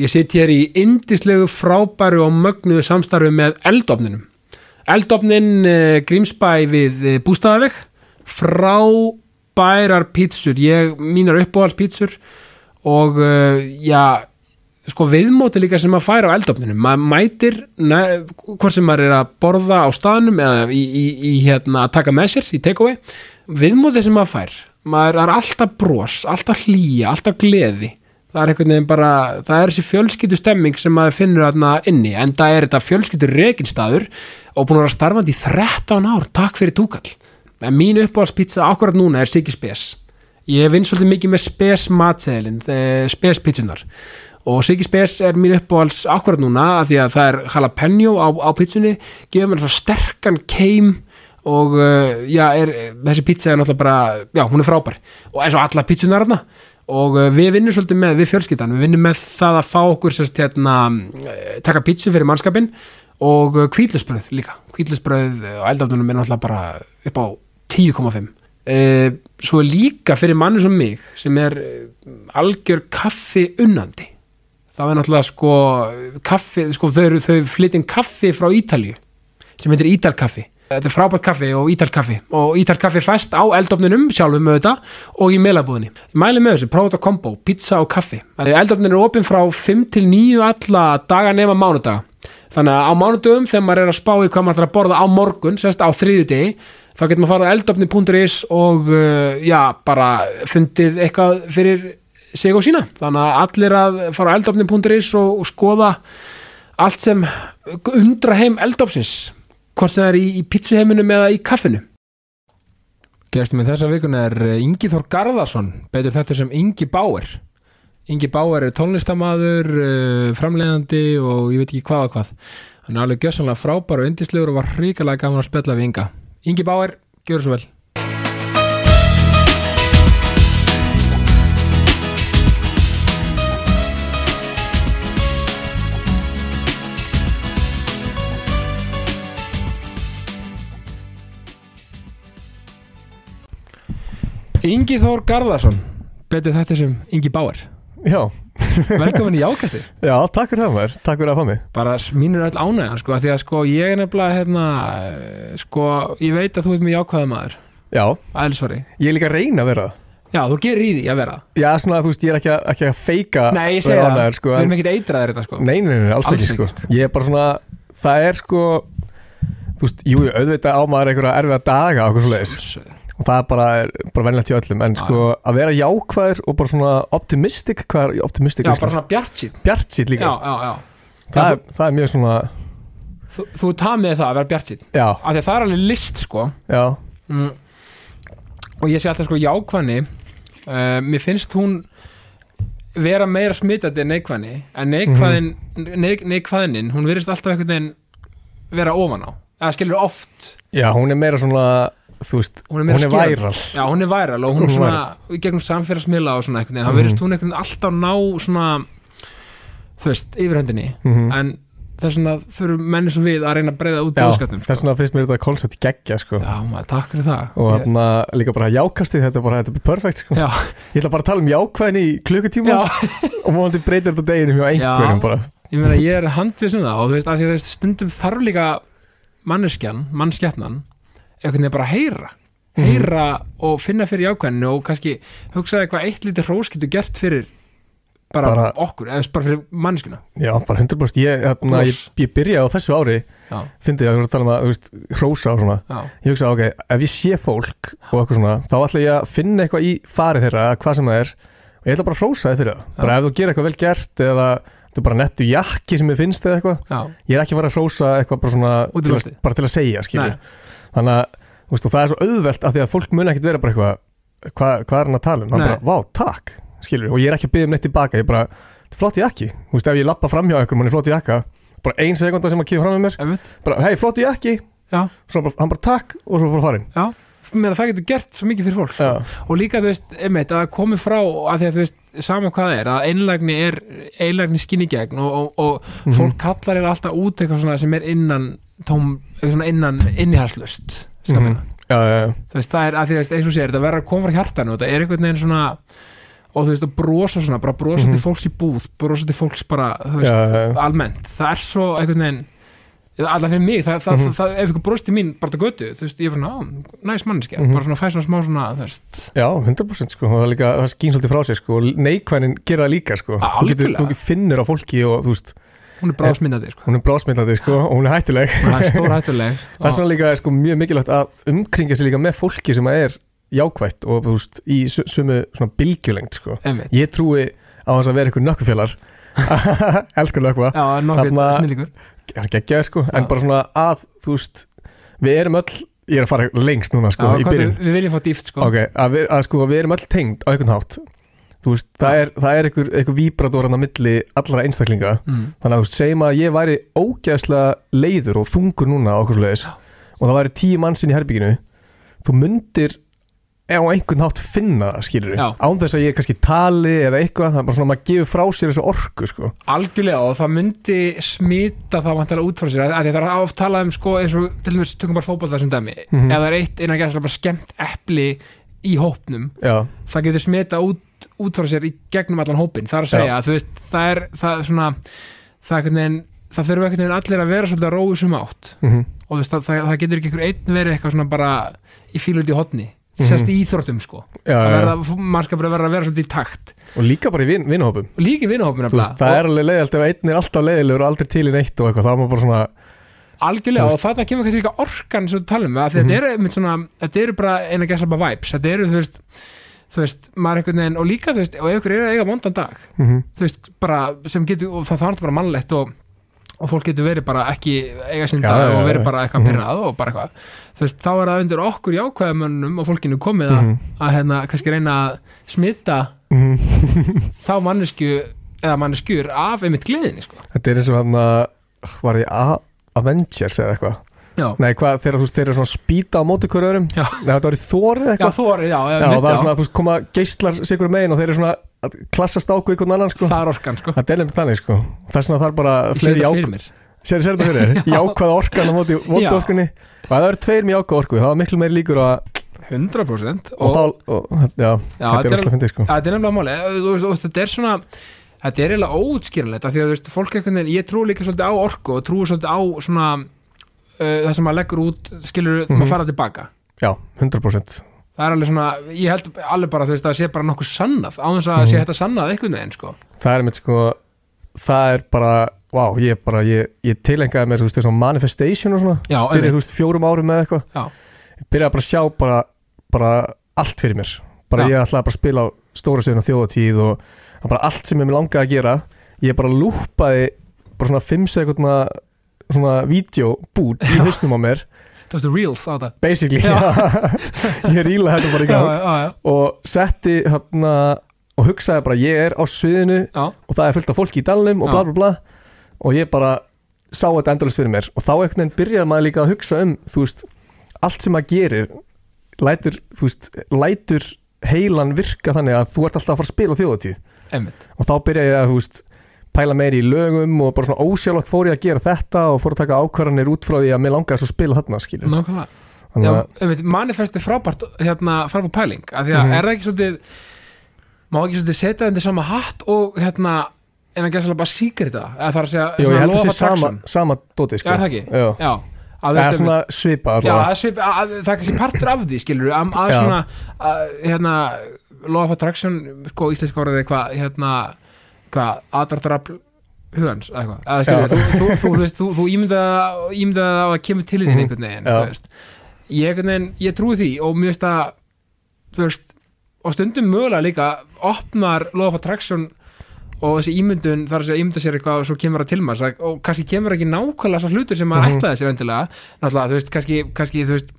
Ég sitt hér í indislegu frábæru og mögnuðu samstarfi með eldofninum. Eldofnin uh, Grímsbæ við uh, Bústaðaveg, frábærar pítsur, ég, mínar uppáhaldspítsur og uh, já, sko viðmóti líka sem maður fær á eldofninum. Maður mætir, ne, hvort sem maður er að borða á staðnum eða í, í, í hérna að taka með sér í takeaway, viðmóti sem maður fær, maður er alltaf bros, alltaf hlýja, alltaf gleði það er einhvern veginn bara, það er þessi fjölskyldu stemming sem maður finnur þarna inni en það er þetta fjölskyldu reginstaður og búin að vera starfandi í 13 ár. Takk fyrir túkall. En mín uppáhaldspizza akkurat núna er Siggi Spes. Ég vinn svolítið mikið með Spes matseðilin, Spes pizzunar og Siggi Spes er mín uppáhalds akkurat núna að því að það er jalapeno á, á pizzunni, gefur mér svo sterkan keim og uh, já, er, þessi pizza er náttúrulega bara já, hún er frábær. Og eins og alla pizzunar þarna og uh, við vinnum svolítið með, við fjölskyldan við vinnum með það að fá okkur sérst, hérna, eh, taka pítsu fyrir mannskapin og kvíðlusbröð líka. Kvíðlusbröð og eldafnunum er náttúrulega bara upp á 10,5 uh, svo líka fyrir manni sem mig sem er eh, algjör kaffi unnandi það er náttúrulega sko kaffi, sko þau, þau flytjum kaffi frá Ítalju sem heitir Ítalkaffi þetta er frábært kaffi og ítalkaffi og ítalkaffi fæst á eldofninum sjálfum þetta og í meilabúðinni ég mæli með þessu, prófa þetta kombo, pizza og kaffi. Eldofnin er opinn frá 5 til 9 alla daga nema mánudaga. Þannig að á mánudögum þegar maður er að spá í hvað maður ætlar að borða á morgun, sérst á þriðu degi þá getur maður að fara á eldofni.is og uh, já, bara fundið eitthvað fyrir sig og sína. Þannig að allir að fara á eldofni.is og, og skoða allt sem undra heim eldofsins hvort það er í, í pizzuheiminum eða í kaffinu? Gerstum með þessa vikun er Ingi Þór Garðarsson betur þetta sem Ingi Báer Ingi Báer er tónlistamaður framleiðandi og ég veit ekki hvað og hvað. Hann er alveg gössanlega frábær og yndislegur og var ríkilega gaman að spella við Inga. Ingi Báer, gjör svo vel Ingi Þór Garðarsson. Betur þetta sem Ingi Báer Já, velkomin í ákasti já, takk fyrir það maður, takk fyrir að fá mig. Bara mínur öll ánægja sko, því að sko ég er nefnilega hérna, eh, sko ég veit að þú ert mjög jákvæða maður. Já, aðeinsvari, ég er líka að reyna að vera. Já þú gerir í því að vera. Já, svona að þú veist, ég er ekki að, ekki að feika nei ég segi vera það, sko, við en, erum ekkert eitraðir þetta sko. Nei, nei, nei, alls, Alls ekki, sko. ekki, Ég er bara svona, það er sko Þú veist, jú, auðvitað á maður einhverja erfiða daga okkur svo leiðis Og það er bara, bara venlega til öllum. En sko, að vera jákvæður og bara svona optimistic Hvað er optimistic? já bara svona bjart sín Bjart sýt já, líka já, já, það, er, það er mjög svona, þú, þú tamið það að vera bjart sín já, af því að það er alveg list sko. Já. Mm. og ég sé alltaf sko jákvæðni uh, mér finnst hún vera meira smitandi en neikvæðni. En neikvæðin, neik, neikvæðinin hún verðist alltaf einhvern veginn vera ofan á, eða skilur oft. Já, hún er meira svona, þú veist hún er Hún er væral já, hún er væral og hún Hún er er svona í gegnum samfélagsmiðla og svona einhvern veginn, þá Mhm. verðist hún veginn alltaf ná svona þú veist, yfirhendinni Mhm. en þess vegna þurfum menni sem við að reyna að breyða út Já, bóðskattum þess vegna finnst mér þetta koncept geggja sko. já, maður, takk fyrir það og Ég- þarna líka bara jákastið þetta er bara, þetta er perfekt sko. já, ég ætla bara að tala um jákvæðin í klukkutíma og móðandi breytir þetta deginum hjá einhverjum Já. bara ég meina ég er handvis um það og þú veist, að því að þú veist, stundum þarf líka manneskjan, mannskjarnan einhvern veginn bara heyra. Mhm. heyra og finna fyrir jákvæðinu og kannski hugsaði hvað eitt lítið hrós getur gert fyrir bara, Bara- okkur, eða bara fyrir manneskjuna. Já, bara 100% ég, þarna, ég, ég byrjaði á þessu ári fyndið að við erum að tala um að, þú veist, hrósa og svona. Já, ég hugsa, ok, ef ég sé fólk og eitthvað svona, þá ætla ég að finna eitthvað í farið þeirra, hvað sem það er og ég ætla bara að hrósa það, bara ef þú gerir eitthvað vel gert eða þetta er bara nettu jakki sem ég finnst eða eitthvað, ég er ekki að fara að hrósa eitthvað bara svona, til að, bara til að segja, skilur. Nei. Þannig að, veist, það er svo auðvelt af því að fólk mun ekkit vera bara eitthvað hvað, hvað er hann að tala um, hann bara, vá, takk skilur, og ég er ekki að byggja um neitt tilbaka ég bara, þetta er flott jakki, þú veist, ef ég lappa fram hjá einhverjum hann er flott jakka, bara ein sekunda sem að kemur fram með mér, einmitt, bara, hei, flott jakki. Já, svo bara, hann bara takk og svo fór farin já. Meina, það getur gert svo mikið fyrir fólk sko. Og líka þú veist, einmitt, að komi frá að því að þú veist, saman hvað er að einlægni er, einlægni skinni gegn og, og, og Mhm. fólk kallar er alltaf út eitthvað svona sem er innan tóm, svona innan innihalslust Mhm. já, já, já. þú veist, það er að því að eins og sér, þetta verður að koma frá hjartanu og þetta er einhvern veginn svona og þú veist, og brosa svona, bara brosa Mhm. til fólks í búð brosa til fólks bara, þú veist, almennt það er svo einhvern veginn allar fyrir mig, það, það, Mhm. það, ef ykkur brosti mín bara til götu, þú veist, ég er svona, á, næs manneskja, Mhm. bara svona fæ svona smá svona, þú veist, Já, 100% sko, og það, er líka, það skýn svolítið frá sig sko, og neikvænin gera það líka sko. Á, þú, getur, þú finnur á fólki og þú veist, hún er bráðsmyndandi, sko. Hún er brásmyndandi sko, og hún er hættuleg. Það er stór hættuleg. Það er svona líka sko, mjög mikilvægt að umkringa sig líka með fólki sem er jákvætt og þú veist, í su- sumu svona bylgjulengt sko. Einmitt. ég trúi á þess að vera eitthvað nökkufélar elsku nökkva. Snillíkur er geggjaði sko, en bara svona að þú veist, við erum öll ég er að fara lengst núna sko, Já, Við viljum fá dýft, sko. Ok, að að sko, við erum öll tengd á einhvern hátt veist, það er, er einhver, einhver víbradoran á milli allra einstaklinga mm. þannig að þú veist, segjum að ég væri ógæðslega leiður og þungur núna og það væri tíu mannsinn í herbygginu þú myndir á einhvern hátt finna það, skilur Já. án þess að ég kannski tali eða eitthvað, það er bara svona að maður gefur frá sér þessu orku, sko Algjörlega og það myndi smita það vantilega út frá sér að það er oft talað um sko eins og til dæmis tökum bara fótbolta sem dæmi Mhm. ef það er eitt innan gæslega bara skemmt epli í hópnum já, það getur smita út, út frá sér í gegnum allan hópin það er að segja að þú veist það er það svona það, er veginn, það þurfa einhvern veginn allir að vera svolítið að rói sem átt. Mm og þú veist það, það, það getur ekki einhver einn verið eitthvað svona bara í fílut í hotni Mhm. sérst í íþróttum sko. Maður skal bara vera að vera svolítið í takt. Og líka bara í vin, vinahópum. Og líka í veist, það er alveg leiðilt ef einn er alltaf leiðilegur og aldrei til í neitt og eitthvað, þá er bara svona Algjörlega og þarna kemur kannski líka orkan sem við talum því Mhm. þetta eru bara eina gæsa bara vibes, þetta eru þú veist þú veist, maður einhvern veginn og líka þú veist, og ef ykkur er að eiga vondan dag mm -hmm. þú veist, bara sem getur, og það þarf bara mannlegt og, og fólk getur verið bara ekki eiga sinn Já, dag já, og verið bara eitthvað Mhm. pyrrað og bara eitthvað, þú veist, þá er það undir okkur jákvæðamönnum og fólkinu komið að, Mhm. að hérna, kannski reyna að smita þá mannesku eða manneskjur af einmitt gleðinni, sko Þetta er eins og hann að var því A Avengers eða eitthvað Já, Nei, hvað, þegar þú veist, þeir eru svona spýta á móti hverju öðrum Já. Nei, þetta var í þórið já, eitthvað þú orðið, já, já, Já, það er já. svona að þú koma geistlar sigur megin og þeir eru svona að klassast á einhvern annan, sko það er orkan, sko Þetta er nefnir þannig, sko Þess vegna þarf bara Ég sé þetta fyrir mér Sér þetta fyrir þér? Já. Jákvæða orkan á móti Já. vondu orkunni Og það eru tveir með jákvæða orku, þá er miklu meiri líkur að 100% Og, og, þá, og já, já, þetta er þetta er, er er svona er eiginlega óutskýralegt af því að veist, fólk einhvern veginn, ég trú líka svolítið á orku og trú svolítið á svona það sem maður leggur út, skilur mm Mhm. maður fara tilbaka Já, 100% það er alveg svona, ég held alveg bara þú veist, að það sé bara nokkuð sannað, á þess að Mhm. sé þetta sannað einhvern veginn, sko Það er mitt, sko Það er bara, vá, ég bara Ég, ég tilengaði mér, þú veist, þessum manifestation og svona já, fyrir einmitt. þú veist fjórum árum eða eitthvað ég byrjaði bara að sjá bara, bara allt fyrir mér bara Já. ég ætlaði bara að spila á stóra sviðin á þjóðatíð og og bara allt sem ég mér langaði að gera ég bara lúpaði bara svona 5 sekundna svona vídeobút í hausnum á mér. Þú veist, reels á þetta. Basically Já. ég ríla þetta bara í gang. Já, já, og setti hérna og hugsaði bara ég er á sviðinu og það er fullt af fólki í dalnum og bla bla bla. Og ég bara sá þetta endalist fyrir mér. Og þá einhvern veginn byrjar maður líka að hugsa um þú veist, allt sem maður gerir lætur, þú veist, lætur heilan virka þannig að þú ert alltaf að fara að spila á þjóðatíð einmitt. Og þá byrja ég að, þú veist, pæla meiri í lögum og bara svona ósjálfátt fór ég að gera þetta og fór að taka ákvarðanir út frá því að mér langaði svo að spila þarna, skilur nákvæmlega. Manifest er frábært hérna, frábært pæling, af því að Mhm. er það ekki svolítið má ekki svolítið setja undir sama hatt og hérna en að gæsa bara síkrita eða það er að segja jú, ég held sé sama, sama dóti, sko. Já, það ekki? Já, já, að, það er svona svipa já, að, svip, að, að, það er kannski partur af því skilur að, að svona hérna, of attraction sko íslenska orðið eitthvað hérna, hvað, aðdráttarafl hugans, eitthvað, eða skilur Já. þú, þú, þú, þú, veist, þú, þú ímyndaði ímynda að kemur til þín einhvern veginn þú veist, ég ég trúi því og mér veist að þú veist, og stundum mögulega líka opnar of attraction og þessi ímyndun þar að segja ímynda sér eitthvað og svo kemur það til maður og kannski kemur ekki nákvæmlega svo hlutur sem maður Mhm. ætlaði sér endilega. Náttúrulega, þú veist, kannski, kannski þú veist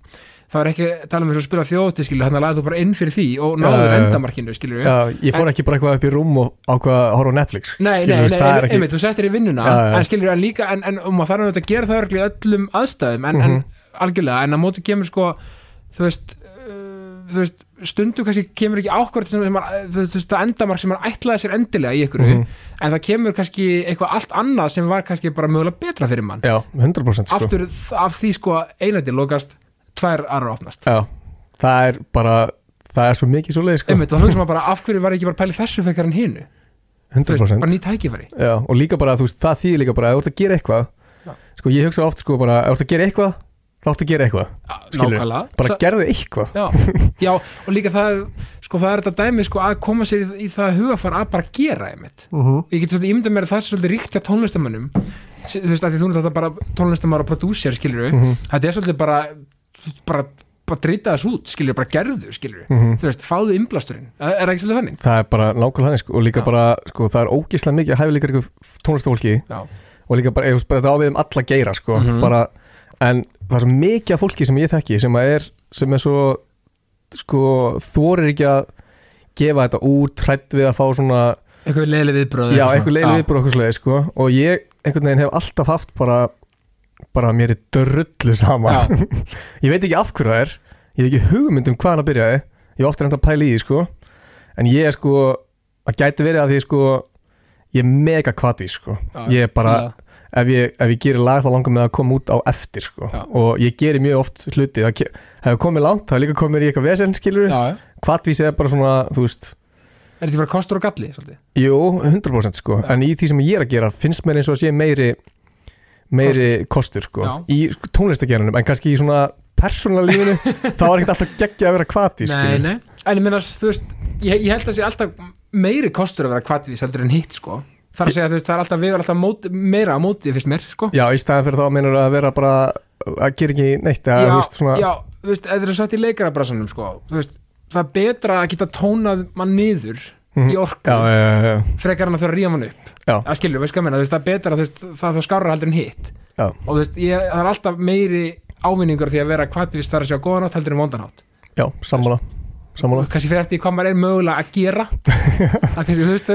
það var ekki tala um þess að spila þjóti skilur, þannig að laði þú bara inn fyrir því og náður já. endamarkinu skilur Já, ég fór ekki bara eitthvað upp í rúm og ákvað að horfa á Netflix Nei, nei, skilur, nei, það er nei ekki- einmitt, þú settir í vinnuna já. en skilur, en líka, en, en og maður þarf auðvitað að gera það í öllum aðstæðum en, Mhm. en algjörlega, en að móti kemur sko þú veist, uh, þú veist stundum kannski kemur ekki ákvörð sem, sem maður, þú veist, það endamark sem maður ætlaði sér endilega í ykkur, Mhm. en það kemur kannski eitthvað allt annað sem var kannski bara mögulega betra fyrir mann, Já, 100% sko aftur af því sko einandi lokast, tvær aðra opnast. Já, það er bara það er svo mikið svo leið sko. einmitt, þá hugsa maður bara af hverju var ekki bara að í þessu fekar en hinu? Þú veist, 100% bara nýtt tækifæri. Já, og líka bara, veist, það þýðir líka bara að þú ert að gera eitthvað Já. sko, ég hugsa oft sko bara, ef þú ert að gera eitthvað þá ert að gera eitthvað, nákvæmlega. Bara gerðu eitthvað. Já, já, og líka það sko það er þetta dæmi sko að koma sér í, í það hugafar að bara gera einmitt. Uh -huh. ég get svolítið ímyndað mér að það er svolítið ríkt hjá tónlistamönnum þú veist að því þú þetta bara tónlistamæður og prodúser skilur Mhm. þetta er svolítið bara bara, bara drita þess út skilur bara gerðu skilur Mhm. þú veist, fáðu innblasturinn er, það ekki svolítið þannig? það er bara nákvæmlega hann sko, og líka Já. bara, sko, það er ógislega mikið hæfileikar ykkur tónlistafólki Já, og líka bara, ég veist, bara þetta á við um alla geira sko, Mhm. bara, en það er svo mikið af fólki sem ég þekki sem að er, sem er svo sko, þorir ekki að gefa þetta út, hrætt við að fá svona eitthvað leiðileg viðbröð já, eitthvað okkur slegið sko, og ég einhvern veginn hef alltaf haft bara bara mér er drullu sama. Ég veit ekki af hverju það er ég hef ekki hugmynd um hvaðan að byrjaði ég hef ofta reynd að pæla í því sko. En ég er sko, það gæti verið að því sko ég er mega kvati sko. Já, ég er bara, ef ég, ef ég gerir lag þá langar mig að koma út á eftir sko. Já. og ég gerir mjög oft hluti það hefur komið langt, það er líka komið í eitthvað vesen skilur, kvatvísi er bara svona þú veist, er þetta bara kostur og galli svolítið? jú, 100% sko. Já. en í því sem ég er að gera finnst mér eins og að sé meiri meiri kostur. sko. Já. í tónlistagerunum en kannski í svona persónulega lífinu þá er ekkert alltaf geggja að vera kvati nei, nei, en ég meina þú veist ég, ég held að sé alltaf meiri kostur að vera kvatvís heldur en hitt sko. Þar að segja þú veist, það er alltaf vegur alltaf mót, meira á móti fyrst mér sko. Já, í staðan fyrir þá meinur að vera bara að gera ekki neitt eða, já, þú veist, svona, já, þú veist, eða það er satt í leikarabrasanum sko, þú veist, það er betra að geta tónað mann niður. Í orku, já, já, já, frekar hann að þurfa að ríða mann upp. Að skilju, veist hvað ég veist, það er betra veist, það er þá skárra heldur en hitt. Já. og veist, ég, það er alltaf meiri ávinningur því að vera kvatvís þar að sjá góðanátt heldur en vondanátt já, sammála. Og kannski fyrir eftir hvað maður er mögulega að gera. Það kannski, þú veist,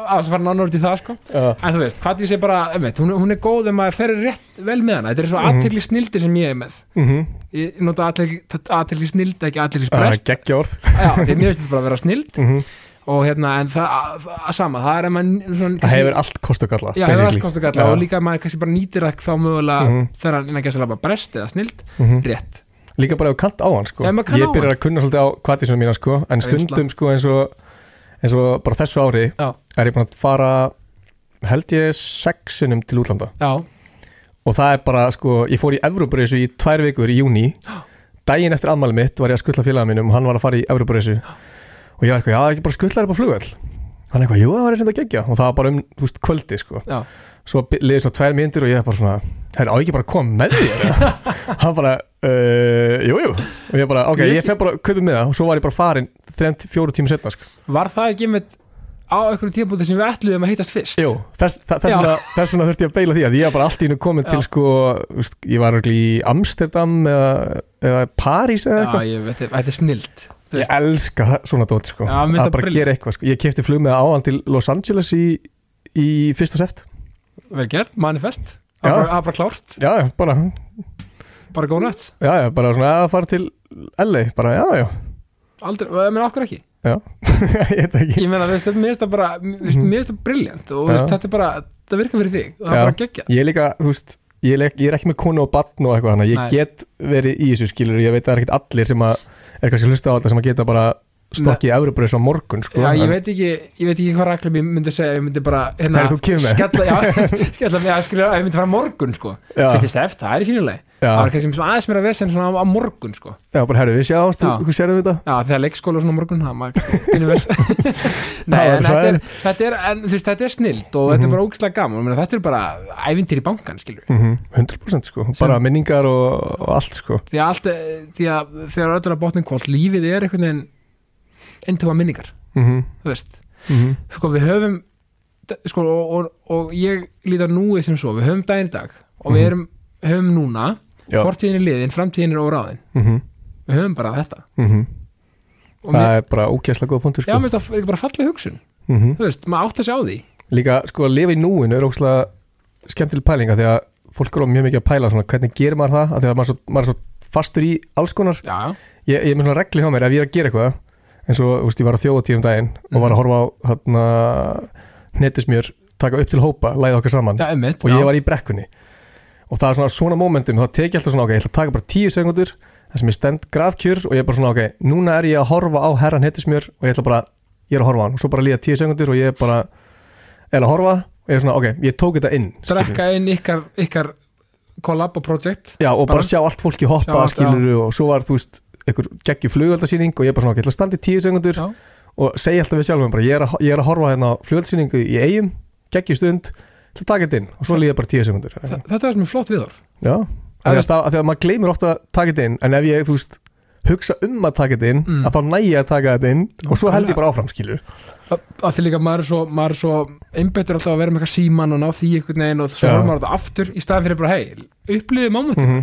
að fara nánar út í það sko. En þú veist, hvað ég sé bara, einmitt, hún, hún er góð ef maður ferir rétt vel með hana. Þetta er svo Mhm. aðtekli snildi sem ég er með. Mhm. Ég nota aðtekli snildi, ekki aðtekli það er sprest orð. Já, mér finnst þetta bara að vera snild. Mhm Og hérna, en það, að, að sama, það er að maður svona, það hefur allt kost og galla Já, hefur allt kostu galla Já. og líka að maður kannski bara nýtir það þá mögulega Mhm. þegar hann innan gæsa bara brest eða snild, Mhm. rétt. Líka bara ef kant á hann sko. Ég á byrjar að kunna svolítið á kvatísunum mína sko en stundum sko eins og eins og bara þessu ári Já. er ég búin að fara held ég sexinum til útlanda. Já, og það er bara sko, ég fór í Evrópureisu í tvær vikur í júni daginn eftir ammæli mitt var ég að skuttla félaga mínum og hann var að fara í Evrópureisu og ég var eitthvað, já ekki bara skuttla þér upp á flugvöll. Hann eitthvað, jú það var eitthvað gegja og það var bara um, þú veist, kvöldi sko. Já, svo liðið svo tvær myndir og ég bara svona það er á ekki bara að koma með þér? Eða?" hann bara, uh, jú jú. Og ég bara, ok, ég fer bara að kaupa með það og svo var ég bara farin þrejum, fjóru tíma setna sko. var það ekki með á einhverju tímpúti sem við ætluðum að hittast fyrst? Jú, þess, þess, vegna, þurfti ég að beila því að ég var bara allt í hennu komin til sko, veist, ég var í Amsterdam eða, eða París eða Já, eitthvað. þetta er snild ég elska það- svona dót sko. Já, að bara brilliant. gera eitthvað sko. ég kefti flug með áðan til Los Angeles í, í fyrsta seft Vel gert, manifest Já. Er bara- er klárt, já, já, bara, bara góð nætt já, já, bara svona að fara til LA, bara já, já Aldrei, ég meina okkur ekki ég veit ekki Ég meina, þú veist, mér finnst það bara Mér finnst- mér finnst það briljant og veist, Já. þetta er bara Það virkar fyrir þig og það Já. er bara geggja ég er líka, þú veist ég er, ég er ekki með konu og barn og eitthvað hana ég Nei. get verið í þessu skilur ég veit að það er ekkert allir sem að er kannski að hlusta á þetta sem að geta bara stokkið í Evropröðs á morgun sko. Já, ég veit ekki, ég veit ekki hvað ræklum ég myndi segja, ég myndi bara hérna, skella, já, skella mig að skilja, ég myndi fara morgun sko, fyrst seft, það er í fínuleg það var kannski svona aðeins mér að vesen svona á, á morgun sko, já, bara herru, við sjáumst Já. þú sérðu þetta já, þegar leikskóla svona á morgun, það maður Nei, en þetta er, þetta er, en þú veist, þetta er snilt og þetta Mhm. er bara ógislega gaman, meina, þetta er bara ævintir í bankan, skilju mm 100% sko, bara minningar og, og allt sko því að allt, því að þegar öllur að botnin kvöld, lífið er einhvern veginn eintöfa minningar, mm þú veist -hmm. sko við höfum sko, og, og, og ég lítar núið sem svo við höfum daginn dag og við Mhm. erum, höfum núna. Fortíðin er liðin, framtíðin er óráðin. Mm við höfum bara þetta. Og það mér, er bara ógæslega góða punktur já, sko. mér finnst það er bara falleg hugsun. Mm þú veist, maður átt að sjá því. Líka sko að lifa í núinu er ógæslega skemmtileg pælinga því að fólk er á mjög mikið að pæla svona, hvernig gerir maður það, því að maður er svo, maður er svo fastur í alls konar. Já, ég, ég er með svona regli hjá mér ef ég er að gera eitthvað eins og þú veist, ég var að þjóða tíum daginn og var að horfa á hérna, netismjör taka upp til hópa, læða okkar saman. Já, emmitt og ég var í brekkunni og það er svona svona momentum, þá tek ég alltaf svona ok, ég ætla að taka bara tíu sekundur það sem ég stend grafkjör og ég er bara svona ok, núna er ég að horfa á herran heitismjör og ég ætla bara, ég er að horfa á hann. Og svo bara líða 10 sekundur og ég er bara er að horfa og ég er svona ok, ég tók þetta inn drekka inn ykkar, ykkar collab og project. Já, og bara, Bara- sjá allt fólki hoppa allt, skilur og svo var, þú veist, einhver geggjur flugöldasýning og ég er bara svona, ok, ég ætla að standa í 10 sekundur Já. og segja alltaf við sjálfum bara, ég er að, ég er að til að taka þetta inn og svo líða bara 10 sekundur Þa- þetta er sem er flott viðhorf. Já, af því að, að því að maður gleymir ofta að taka þetta inn en ef ég, þú veist, hugsa um að taka þetta inn Mm. að þá næ ég að taka þetta inn og svo held ég bara áfram, skilur. Að því líka maður er svo, maður er svo einbetur alltaf að vera með eitthvað síman og ná því einhvern veginn og svo horfum maður þetta aftur í staðin fyrir bara hei, upplýðið momentum Mhm.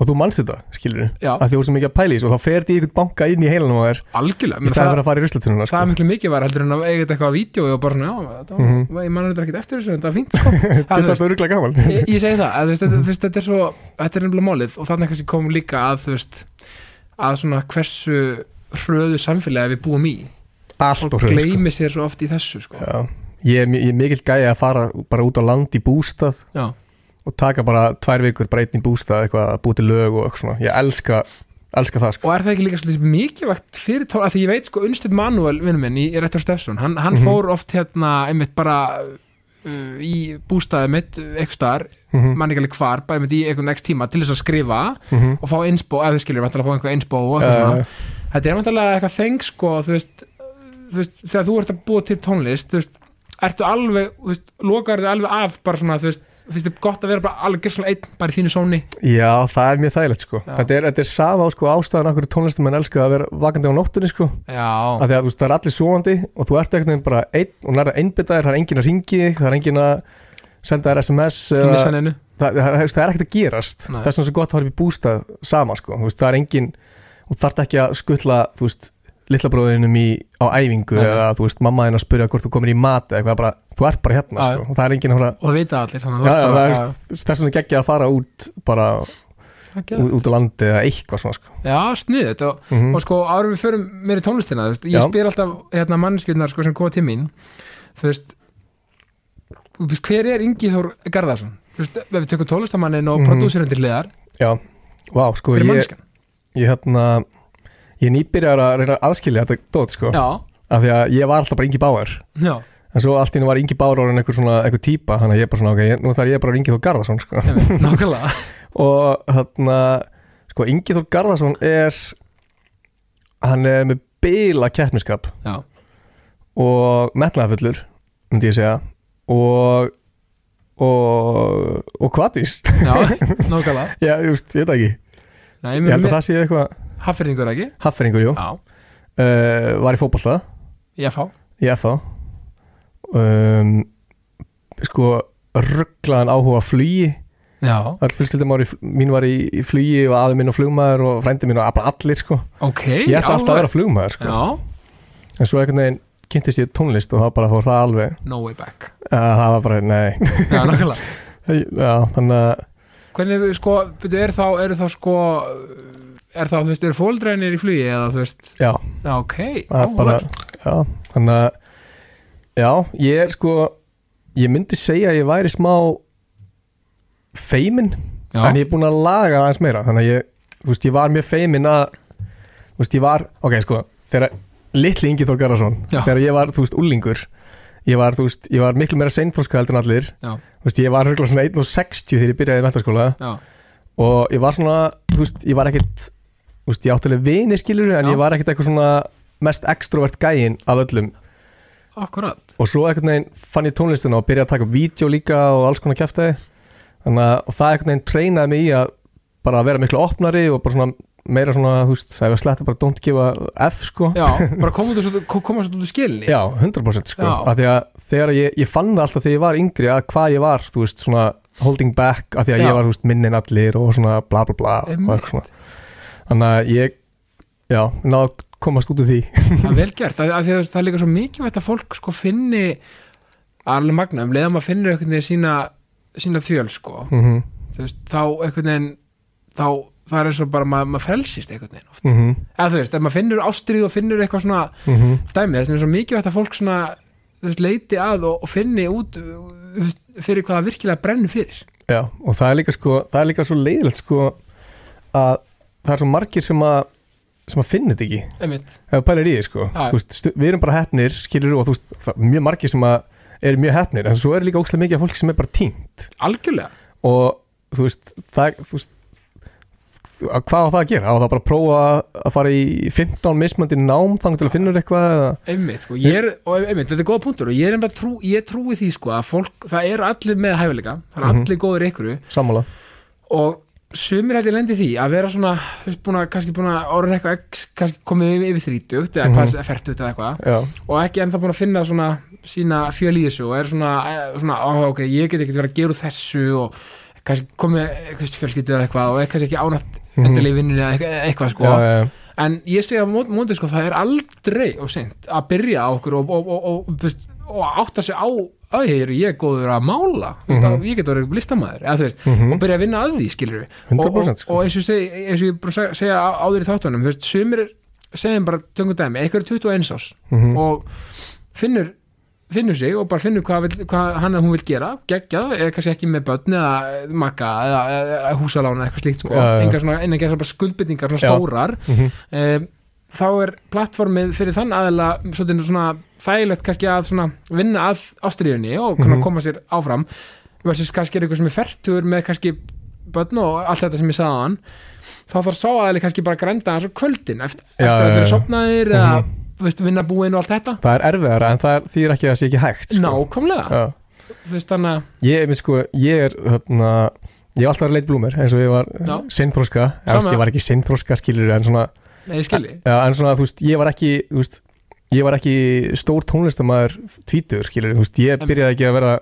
Og þú manst þetta, skilur Já. að því þú er svo mikið að pæla í þessu og þá fer þetta í einhvern banka inn í heilanum á þér algjörlega, í það, fyrir að fara í ruslatununa það er sko. miklu mikið var heldur en að eiga þetta eitthvað á vídeo og bara, já, þetta, Mhm. ég mann þetta ekkert eftir þessu en þetta er fínt sko. Það, þetta þú er það öruglega gaman ég, ég segi það, að, þú þetta, þú veist, þetta er svo þetta er nefnilega málið og þannig kannski komum líka að þú veist, að svona hversu hröðu samfélagi við búum í allt og og hröð sko. Og taka bara tvær vikur bara einn í bústað eitthvað að búi til lög og eitthvað svona ég elska, elska það sko. og er það ekki líka svolítið mikilvægt fyrir tól, að því ég veit sko Unnstedt Manuel vinnum minn í Rettur Steffsson hann, hann Mhm. fór oft hérna einmitt bara uh, í bústaði mitt eitthvað staðar, Mhm, mann ekki alveg hvar bara einmitt í einhvern next tíma til þess að skrifa mhm. og fá inspo, eða þú skilur vantilega að fá einhver inspo og eitthvað já, svona þetta er vantilega eitthvað þeng sko þú veist, þú veist, þegar þú ert að búa til tónlist þú veist, ertu alveg þú veist, lokar þið alveg af bara svona þú veist, finnst þið gott að vera bara alveg gerð svona einn bara í þínu sóni? Já, það er mjög þægilegt sko. Já. þetta er, þetta er sama sko, ástæðan okkur tónlistumenn elska að vera vakandi á nóttunni sko. Já, að því að þú veist, það er allir svoandi og þú ert ekkert bara einn og nærða einbyttaðir, það er enginn að ringi þig, það er enginn að senda þér SMS þú eða- það, það, það, það er ekkert að gerast. Nei. það er svona svo gott að fara upp í bústað sama sko, þú veist, það er enginn og þarf ekki að skutla, þú veist litlabróðinum í, á æfingu Nei. eða þú veist, mamma þín að spyrja hvort þú komir í mat eða eitthvað bara, þú ert bara hérna sko, og það er enginn að fara og vita allir þess vegna geggja að fara út bara út, út á landi eða eitthvað svona sko. Já, sniðut og, mm og sko árum við förum meir í tónlistina ég Já. spyr alltaf hérna mannskjöldnar sko, sem koma til mín. Þú veist, hver er Ingi Þór Garðarsson? Þú veist, við tökum tónlistamannin og mm -hmm. til liðar, Já, vá, sko ég, ég hérna ég nýbyrjar að reyna að aðskilja þetta dót sko, Já, af því að ég var alltaf bara Ingi Báar já, en svo allt í henni var Ingi Báar orðin einhver svona einhver típa, þannig að ég bara svona, ok, ég, nú þarf ég bara Ingi Þór Garðarsson sko. nákvæmlega. Og hérna sko, Ingi Þór Garðarsson er hann er með bila keppniskap. Já, og metnaðafullur myndi ég segja. Og og og hvaðvist já, nákvæmlega. Já, ég veist, ég veit ekki. Nei, ég held að það sé eitthvað Haffyrringur ekki? hafferingur, jú, uh, var í fótbolta. Ég fá í FH um, sko rugglaðan áhuga flugi. Já, all fjölskyldum var í, mín var í, í flugi og afi minn og flugmaður og frændi minn og allir sko. Ok ég ætla alltaf að vera flugmaður sko. Já, en svo einhvern veginn kynntist ég tónlist og það bara fór það alveg. No way back. Uh, það var bara, nei. Já, já, þannig að Hvernig, sko, byrju, er þá, eru þá sko er þá, þú veist, eru fóldrænir í flugi eða þú veist, já, já, ok. Það er bara já, þannig að já, ég er sko ég myndi segja að ég væri smá feimin já, en ég er búin að laga það aðeins meira þannig að ég, þú veist, ég var mjög feimin að þú veist, ég var, ok, sko þegar litli Ingi Þór Garðarsson þegar ég var, þú veist, úlingur ég var, þú veist, ég var miklu meira seinfróska heldur en allir Já. þú veist, ég var hörgulega svona 1.60 þegar ég byrjaði í mentaskóla já, og ég var svona, þú veist, ég var ekkit veist, ég átti alveg vini skilur en Já. ég var ekkit eitthvað svona mest extrovert gæinn af öllum akkurat og svo einhvern veginn fann ég tónlistuna og byrjaði að taka vídeo líka og alls konar kæftæði þannig að og það einhvern veginn treynaði mig í að bara vera miklu opnari og bara svona meira svona, þú veist, það var sletta bara don't give a F sko já, bara koma svo, koma svo út úr skilni Já, 100% sko Já. af því að þegar ég, ég fann það alltaf þegar ég var yngri að hvað ég var, þú veist, svona holding back, af því að Já. ég var, þú veist, minnin allir og svona bla bla bla og Einmitt. eitthvað svona þannig að ég, já, náðu komast út úr því. Það er vel gert, af, því að það er líka svo mikilvægt að fólk sko finni alveg magna, um leiðum að finna einhvern veginn sína, sína þjöl sko. Mm þú veist, þá einhvern veginn þá, það er eins og bara maður mað frelsist einhvern veginn oft, -hmm. eða þú veist, ef maður finnur ástrið og finnur eitthvað svona Mm dæmi, þess vegna er svo mikilvægt að fólk svona veist, leiti að og, og finni út veist, fyrir hvað það virkilega brennur fyrir. Já, og það er líka sko, það er líka svo leiðilegt sko að það er svo margir sem að sem að finna þetta ekki. Ef þú pælir í því sko. Veist, við erum bara hefnir, skilur og þú veist, það er mjög margir sem að eru mjög hefnir en svo er líka ókslega mikið af fólki sem er bara tínt algjörlega. Og þú veist, það þú veist, að hvað á það að gera? Á það bara að prófa að fara í 15 mismöndi nám þannig til að finna eitthvað eða? einmitt, sko, ég er, og einmitt, þetta er góða punktur og ég er einmitt trú, ég trúi því, sko, að fólk það eru allir með hæfileika, það eru Mhm. allir góður ykkur Sammála. Og sumir ég lendi því að vera svona, búin að, kannski búin að orðin eitthvað, kannski komið yfir, þrítugt eða Mhm. hvað, fertugt eða eitthvað Já, og ekki ennþá búin að finna svona sína fjöl í þessu og er svona, eh, svona á, ok, ég get ekki verið að gera þessu og kannski komið fjölskyldu eða eitthvað og er kannski ekki ánátt Mhm. endilega í vinnunni eða eitthvað, eitthvað sko já, já. en ég segi að móti sko það er aldrei og sent að byrja á okkur og, og, og, og, og, átta sig á að ég er, góður að mála mm. -hmm. ég get verið listamæður eða, veist, Mhm. og byrja að vinna að því skilur við og, og, 100% sko. og eins og, segi, eins og ég bara seg- segja á- áður í þáttunum veist, sumir segjum bara töngum dæmi eitthvað er 21 ás Mhm. og finnur finnur sig og bara finnur hvað, vill, hvað hann eða hún vil gera geggjað, eða kannski ekki með börn eða makka eða, eða húsalána eitthvað slíkt sko, Já, já. engar svona, svona skuldbytningar svona Já. stórar Mhm. Þá er plattformið fyrir þann aðila svona þægilegt kannski að svona vinna að ástriðunni og mm Mhm. koma sér áfram versus kannski er eitthvað sem er fertur með kannski börn og allt þetta sem ég sagði á hann þá þarf sá aðili kannski bara að grænda á kvöldin eftir, Já, eftir að vera já. sopnaðir eða veist, vinna búin og allt þetta Það er erfiðara en það þýr ekki að það sé ekki hægt sko. nákvæmlega veist þannig að Ég, sko, ég er hérna, ég hef alltaf verið leit blúmer eins og ég var Sama. ég var ekki sinnþróska skilur en svona, nei, skilji ja, en svona þú veist, ég var ekki þú veist, ég var ekki stór tónlistamæður tvítur skilur, þú veist, ég byrjaði ekki að vera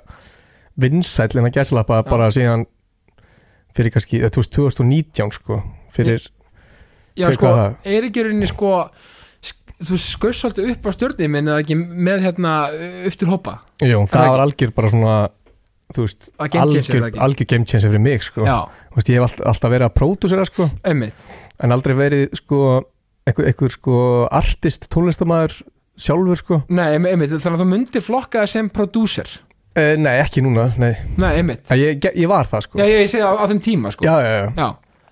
vinsæll en að gæslappa Já. bara síðan fyrir kannski, eða, þú veist, 2019 sko, fyrir, já Hvað- sko, hvað er það? ekki rauninni sko sk- þú skauðst svolítið upp á stjórnum en eða ekki með hérna upp til hópa jú, Það það var algjör bara svona, þú veist, algjör, algjör game changer fyrir mig sko, já, þú veist, ég hef all, alltaf verið að pródusera sko, einmitt. En aldrei verið sko, einhver, einhver sko artist tónlistamæður sjálfur sko. Nei, einmitt, þannig að þú myndir flokka það sem prodúser uh, nei, ekki núna, nei. Nei, einmitt, En ég, ég var það sko. Já, ég, ég segi á, á þeim tíma sko. Já, já, já. Já,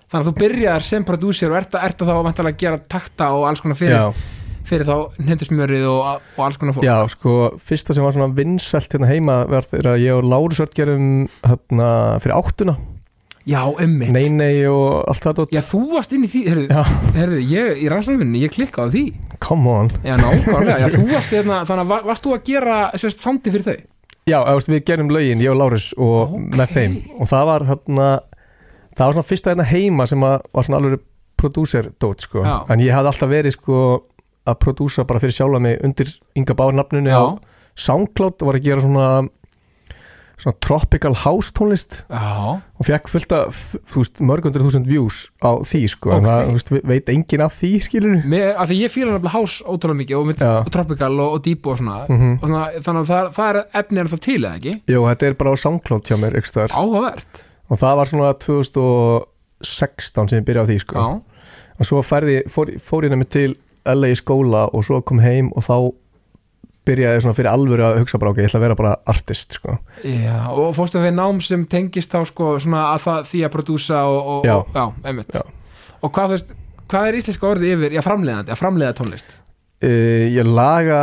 þannig að þú byrjar sem prodúser og ert, að- að þá vantarlega að gera takta og alls konar fyrir, Já, fyrir þá hendusmjörið og, og alls konar fólk. Já, sko, fyrsta sem var svona vinsælt hérna heima var þegar ég og Lárus Örd gerum hérna fyrir áttuna Já, einmitt Nei, nei og allt það dót Já, þú varst inn í því, heyrðu, Já. heyrðu ég, í rannsókninni, ég klikkaði á því Come on Já, nákvæmlega, já, þú varst hérna, þannig að var, varst þú að gera sérst sandi fyrir þau? Já, veist, við gerum lögin, ég og Lárus og Ókei. með þeim og það var hérna það var svona fyrsta hérna heima sem var svona alveg prodúser dót sko Já. en ég hafði alltaf verið sko að prodúsa bara fyrir sjálfa mig undir Inga Bár nafnunu Já, á SoundCloud og var að gera svona svona tropical house tónlist. Já, og fekk fullt veist, mörgundur þúsund views á því sko, en Ok. það, veist, ve- veit enginn af því skilur Mér, af því ég fíla nefnilega house ótrúlega mikið og, og tropical og, og deep og svona. Mm og þannig, að- þannig að það, það er efnið er það til eða ekki? Jú, þetta er bara á SoundCloud hjá mér. Áhugavert. Og það var svona 2016 sem ég byrjaði á því sko. Já, og svo færði, fór, fór ég nefnir til LA í skóla og svo kom heim og þá byrjaði svona fyrir alvöru að hugsa bara ok, ég ætla að vera bara artist sko. já, og fórstu við nám sem tengist þá sko svona að það því að prodúsa og, og, Já. og, já einmitt Já. Og hvað, þú veist, hvað er íslenska orðið yfir, já, framleiðandi, að framleiða tónlist uh, ég laga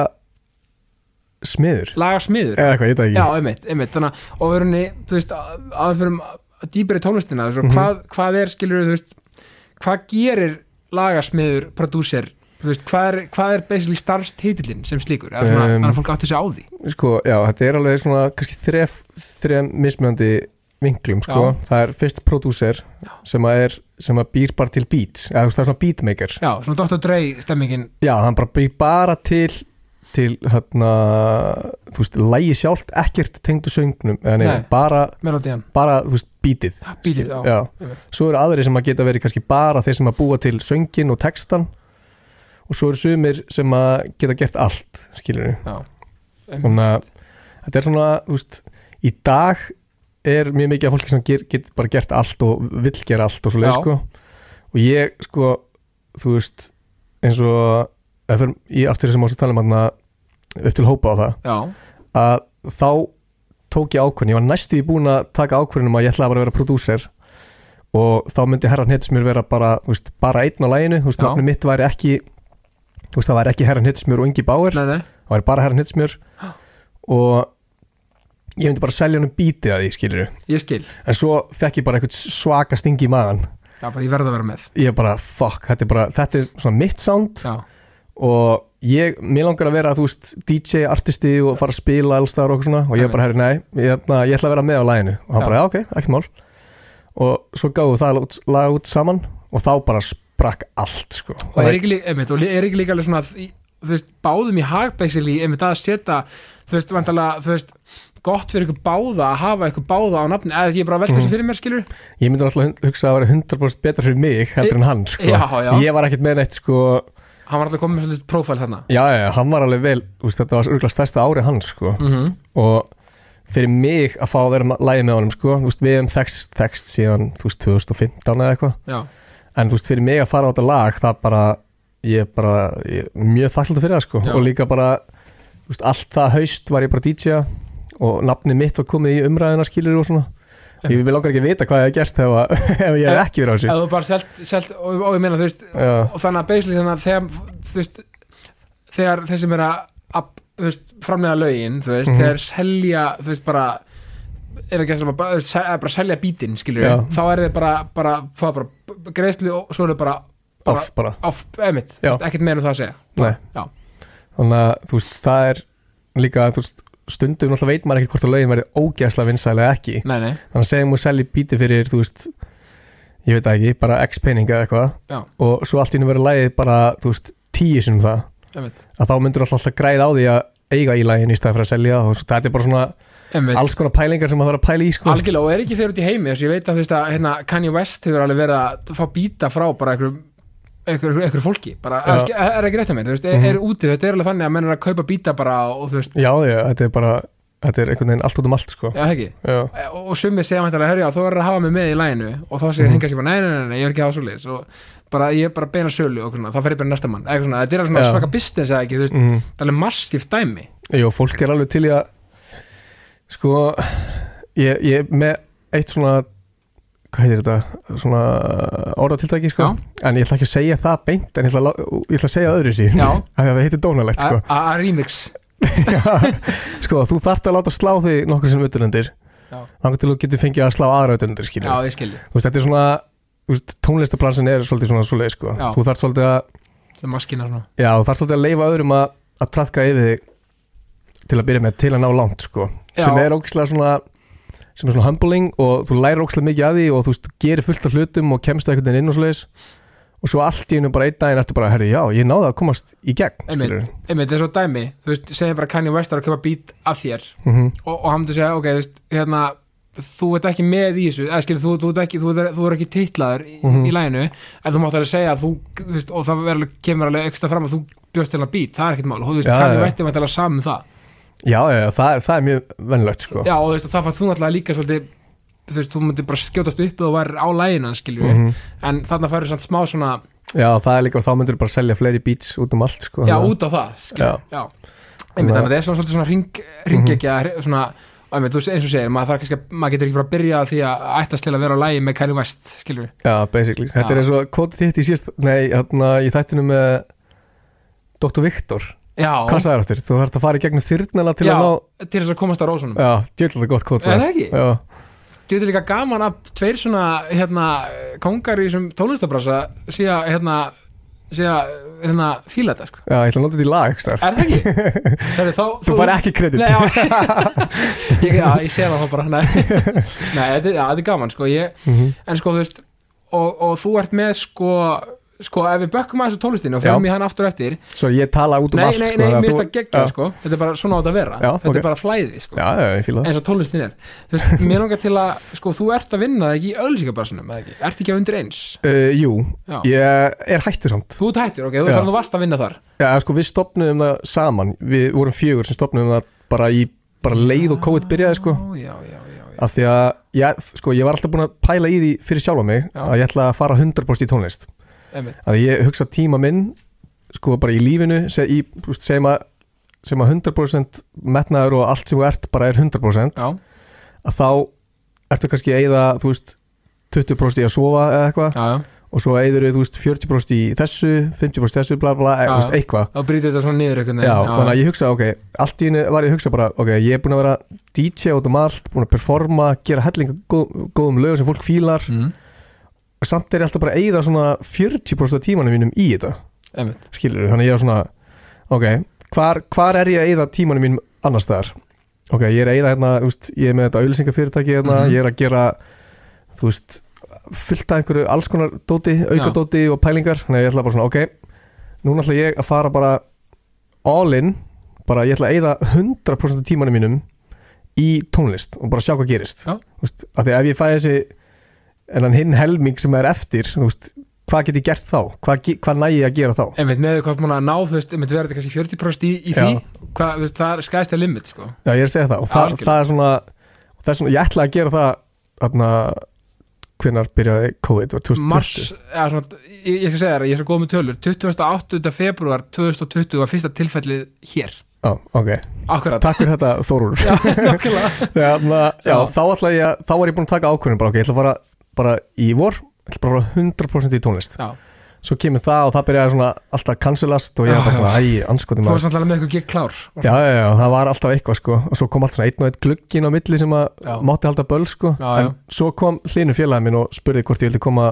smiður Laga smiður eða eitthvað, ég veit það Já, ekki einmitt, einmitt, þannig að, og erum, þú veist, að við erum dýpir í tónlistina, þú veist, Mhm. hvað, hvað er, skilur þú veist, hvað gerir lagasmiður, prodúser, veist, hvað er, hvað er basically starfstitillin sem slíkur, Um, þannig að fólk átti sig á því. sko, já, þetta er alveg svona kannski þref, þref mismjöndi vinklum, sko, það er fyrst prodúser sem að er sem að býr bara til beats, eða það er svona beatmaker Já, svona Dr. Dre stemmingin, já, hann bara býr bara til til hérna þú veist, lægi sjálft, ekkert tengdu söngnum, eða nei, Nei. bara melodían, bara, þú veist, beatið bítið, já. já. svo eru aðri sem að geta verið kannski bara þeir sem að búa til söngin og textan og svo eru sumir sem að geta gert allt, einmitt. þannig að þetta er svona, veist, í dag er mjög mikið af fólki sem ger, get bara gert allt og vill gera allt og svo leið, sko. Og ég, sko, þú veist eins og fyrir, ég aftur þessum um þarna upp til hópa á það já, að þá tók ég ákvörðin, ég var næstu í búin að taka ákvörðin um að ég ætlaði bara að vera prodúser. Og þá myndi herran hittismjör vera bara, veist, bara einn á læginu þú veist, nafni mitt væri ekki þú veist, það væri ekki herran hittismjör og Ingi Báir nei, nei, það væri bara herran hittismjör og ég myndi bara selja hann bítið að því, skilur ég skil. En svo fekk ég bara eitthvað svaka stingi í maðan já, bara ég verð að vera með. Ég bara, fuck, þetta er bara þetta er svona mitt sound. Já, og ég, mér langar að vera, þú veist DJ artisti og fara að spila allstaðar og eitthvað svona. Og ég bara, herri, nei, ég, na, ég ætla að vera með á læginu og hann Já. bara, já, ok, ekkert mál. Og svo gáðu það lag út saman. Og þá bara sprakk allt, sko. Og er ekki, líka, er alveg svona veist, báðum í hag basically, einmitt að setja þú veist, vantalega, þú veist gott fyrir ykkur báða að hafa ykkur báða á nafni eða ég er bara að velta þessu fyrir mér, skilur ég myndi alltaf hugsa að vera 100% betra fyrir mig heldur en hann, sko. Já, já. ég var ekkert með neitt, sko. Hann var alltaf komið með svolítið prófæl þarna. Já, já, hann var alveg vel, veist, þetta var örgulega stærsta ári hans, sko. Mm -hmm. og fyrir mig að fá að vera lægi með honum, sko, veist, við hefum þekst, þekst síðan, þú veist, 2015 eða eitthvað en þú veist, fyrir mig að fara á þetta lag það bara, ég er bara ég, er mjög þakkláttur fyrir það sko. Já. og líka bara, þú veist, allt það haust var ég bara DJ og nafni mitt var komið í umræðina skilur og svona. Ég vil langar ekki vita hvað ég hef gerst ef, ef ég hef ekki verið á þessu. Ef þú bara selt, selt og, og ég meina, þú veist Já, og þannig að basically þannig að þegar þú veist, þegar þeir sem er að, að þú veist, framlega lögin þú veist, Mhm. þeir selja þú veist, bara er ekki að bara, bara selja bítinn, þá er þeir bara, bara, bara greiðslu og svo er þeir bara, bara off bara. off, emitt, ekkert meira um það að segja. Þannig að þú veist, það er líka, þú veist, stundum náttúrulega veit maður ekkert hvort að lögin verði ógeðslega vinsæli eða ekki. Nei, nei, þannig að segjum við selji bíti fyrir, þú veist ég veit það ekki, bara x pening eða eitthvað. Og svo allt í nú verið lægið bara, þú veist, tíu sinum það. Emitt, að þá myndur alltaf græða á því að eiga í lægin í stæði fyrir að selja og þetta er bara svona. Alls konar pælingar sem maður þarf að pæla í sko. algjörlega og er ekki þeir út í heimi þess að ég veit að að hérna, Kanye West hefur alveg verið að fá býta frá bara einhverjum einhverju, fólki bara, Já. er, ekki rétt að veist, er, Mhm. er úti þetta er alveg þannig að menn er að kaupa býta bara og þú veist, já, já, þetta er bara þetta er einhvern veginn allt út um allt sko. já, ekki já, og, og sumið segja mættilega, hörja, þú verður að hafa mig með í læginu og þá segir Mhm. hengar sér bara, nei, nei, nei, nei, ég er ekki að hafa svoleiðis og bara, ég er bara beina sölu og svona, þá fer ég bara næsta mann, eitthvað svona, þetta er alveg svona svaka business eða ekki, þú veist, mm, það er alveg massíft dæmi já, fólk er alveg til í að sko ég, er með eitt svona hvað heitir þetta, svona orðatiltæki sko, Já. en ég ætla ekki að segja það beint, en ég ætla að, ég ætla að segja öðru sín, Já. að það heitir dónalegt sko. A- remix Já, sko, þú þarft að láta slá þig nokkur sem utanundir Já. þannig til þú getur fengið að slá aðra utanundir skilja já, ég skilji, þú veist, þetta er svona þú veist, tónlistaplansin er svolítið svona svoleið sko. Já. þú þarft svolítið að það er maskina svona já, þú þarft svolítið að leifa öðrum að, að trafka yfir þig til að byrja með til að ná langt sko. Já. sem er ógislega svona sem er svona humbling og þú lærir ógislega mikið að því og þú veist, þú gerir fullt af hlutum og kemst einhvern veginn inn og svoleiðis og svo allt í hennu bara einn daginn ertu bara, herri, já, ég náði að komast í gegn einmitt, einmitt, það er svo dæmi þú veist, segja bara Kanye West var að kaupa beat af þér Mhm. og, og hann myndi segja, ok, þú veist, hérna þú ert ekki með í þessu, eða skilur, þú, þú, ert ekki, þú, er, þú er ekki titlaður í, Mhm. í læginu en þú mátt alveg segja að þú, þú veist, og það verður, kemur alveg ekstra fram að þú bjóst til að beat, það er ekkert mál og þú veist, Já, Kanye já. West er mættilega saman um það já, já, það er, það er mjög vennlegt sko. já, og þú veist, það fannst þú náttúrulega líka svolítið þú veist, þú myndir bara skjótast upp og væri á læginu, skilur Mhm. en þarna færður samt smá svona já, það er líka, þá myndur bara selja fleiri beats út um allt sko. já, út á það, skilur Já. já. Einmitt, þannig að það er svona, svolítið svona ring, ringekja svona, og einmitt, þú veist, eins og segir maður, að- maður getur ekki bara að byrja því að ættast til að vera á lægi með Kanye West skilur Já, basically. Þetta Já. er eins og kvotið þitt í síðast, nei, hérna, í þættinu með Dr. Viktor. Hvað sagði áttur? Þú þarfst að fara í gegnum þyrnala til Já. að ná, til þess að komast á rósunum já, djöðlega gott kvot. Er það ekki? Líka gaman að tveir svona hérna, kongar í þessum tónlistabrasa sé að hérna, hérna, fíla þetta sko. já, ég ætla að nota þetta í lag. Er það ekki? Þegar, þá, Þú fari ekki kredit. Nei, já, ég, já, ég sé það þá bara Nei, þetta, er- já, þetta er gaman sko. ég, Mhm. En sko, þú veist og, og þú ert með sko sko, ef við bökkum að þessu tólistinu og fyrir í hann aftur eftir Svo ég tala út um Nei, allt, nei, sko. nei, að mér finnst það geggjað sko Þetta er bara svona á þetta að vera Já, Þetta ok. er bara flæði sko Já, já, ég fíla það. eins og tónlistin er Þú veist, mér langar til að, sko, þú ert að vinna það ekki í ölsíkabarsinum, eða ekki? Ert ekki að undir eins? Uh, jú, ég er hættur samt. Þú ert hættur, ok, þú þarf þú varst að vinna þar Já, sko, við stopnum það saman. Við vorum fjögur sem stopnum það bara í, bara leið og COVID byrjaði, sko. Af því að ég, sko, ég var alltaf búin að pæla í því fyrir sjálfa mig Já. að ég ætla að fara 100% í tónlist. Að ég hugsa tíma minn sko bara í lífinu se, í, veist, segjum að, sem að 100% metnaður og allt sem þú ert bara er 100% Já, að þá ertu kannski að eyða þú veist 20% í að sofa eða eitthvað og svo eyður þú veist 40% í þessu 50% í þessu, bla bla, já. eitthvað. Þá brýtur þetta svona niður einhvern Já, þannig að ég hugsa, ok, allt í henni var ég að hugsa bara, ok, ég er búin að vera DJ út um allt, búin að performa, gera hellinga góð, góðum lögum sem fólk fílar. Mm, og samt er ég alltaf bara að eyða svona 40% af tímanum mínum í þetta. Einmitt, skilur þannig ég er svona ok, hvar, hvar er ég að eyða tímanum mínum annars staðar? Ok, ég er að eyða hérna, veist, ég er með þetta auðlýsingafyrirtæki hérna, Mhm. ég er að gera þú veist, fullt af einhverju alls konar dóti, aukadóti og pælingar. Þannig ég ætla bara svona, ok núna ætla ég að fara bara all in, bara ég ætla að eyða 100% af tímanum mínum í tónlist og bara sjá hvað gerist. Þú veist, af því ef ég fæ þessi en hinn helming sem er eftir veist, hvað get ég gert þá? Hvað, hvað næ ég að gera þá? Einmitt með hvað þú múin að ná þú veist, einmitt verður þetta kannski 40% í, í því hvað, veist, það er skæst að limit sko. Já, ég er að segja það og það, það er svona það er svona, ég ætla að gera það þarna, hvenær byrjaði COVID var 2020 mars, eða svona, ég, ég skal segja þér ég er svo góð með tölur, 28. februar 2020 var fyrsta tilfellið hér. Já, ok, akkurat, takk fyrir þetta Þórur já, nokkulega Þarna, já, Já. þá ætla ég, að- þá var ég búin að taka ákvörðin bara, ok, ég ætla að fara bara í vor bara að fara 100% í tónlist. Já, svo kemur það og það byrjaði svona alltaf cancelast og ég er bara svona, æ, anskotin þú maður. varst alltaf með eitthvað gig klár. Já, já, já, það var alltaf eitthvað sko. Og svo kom allt svona einn og einn glugginn á milli sem að mátti halda böl sko. Já, en svo kom hlinu félagin minn og spurði hvort ég vildi koma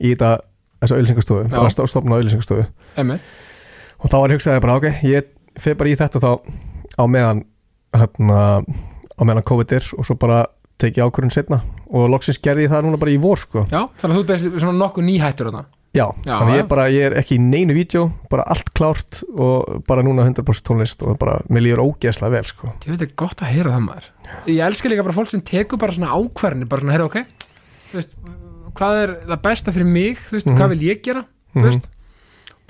í þetta þessa auðlýsingastofu, Já. bara stofna auðlýsingastofu einmitt, og þá var ég hugsaði bara, ok, ég fer bara í þetta þá á meðan hérna, á meðan COVID er og svo bara teki ákvörðun setna og loksins gerði ég það núna bara í vor sko. Já, þannig að þú berst svona nokkuð nýhættur þarna. Já, Já, þannig ég er bara, ég er ekki í neinu vídeo bara allt klárt og bara núna 100% tónlist og bara, mér líður ógeðslega vel sko. Ég veit ekki gott að heyra það maður. Ég elska líka bara fólk sem tekur bara svona ákvarðinni bara svona, heyrðu, ok þú veist, hvað er það besta fyrir mig? Þú veist, Mhm. hvað vil ég gera? Þú Mhm. veist,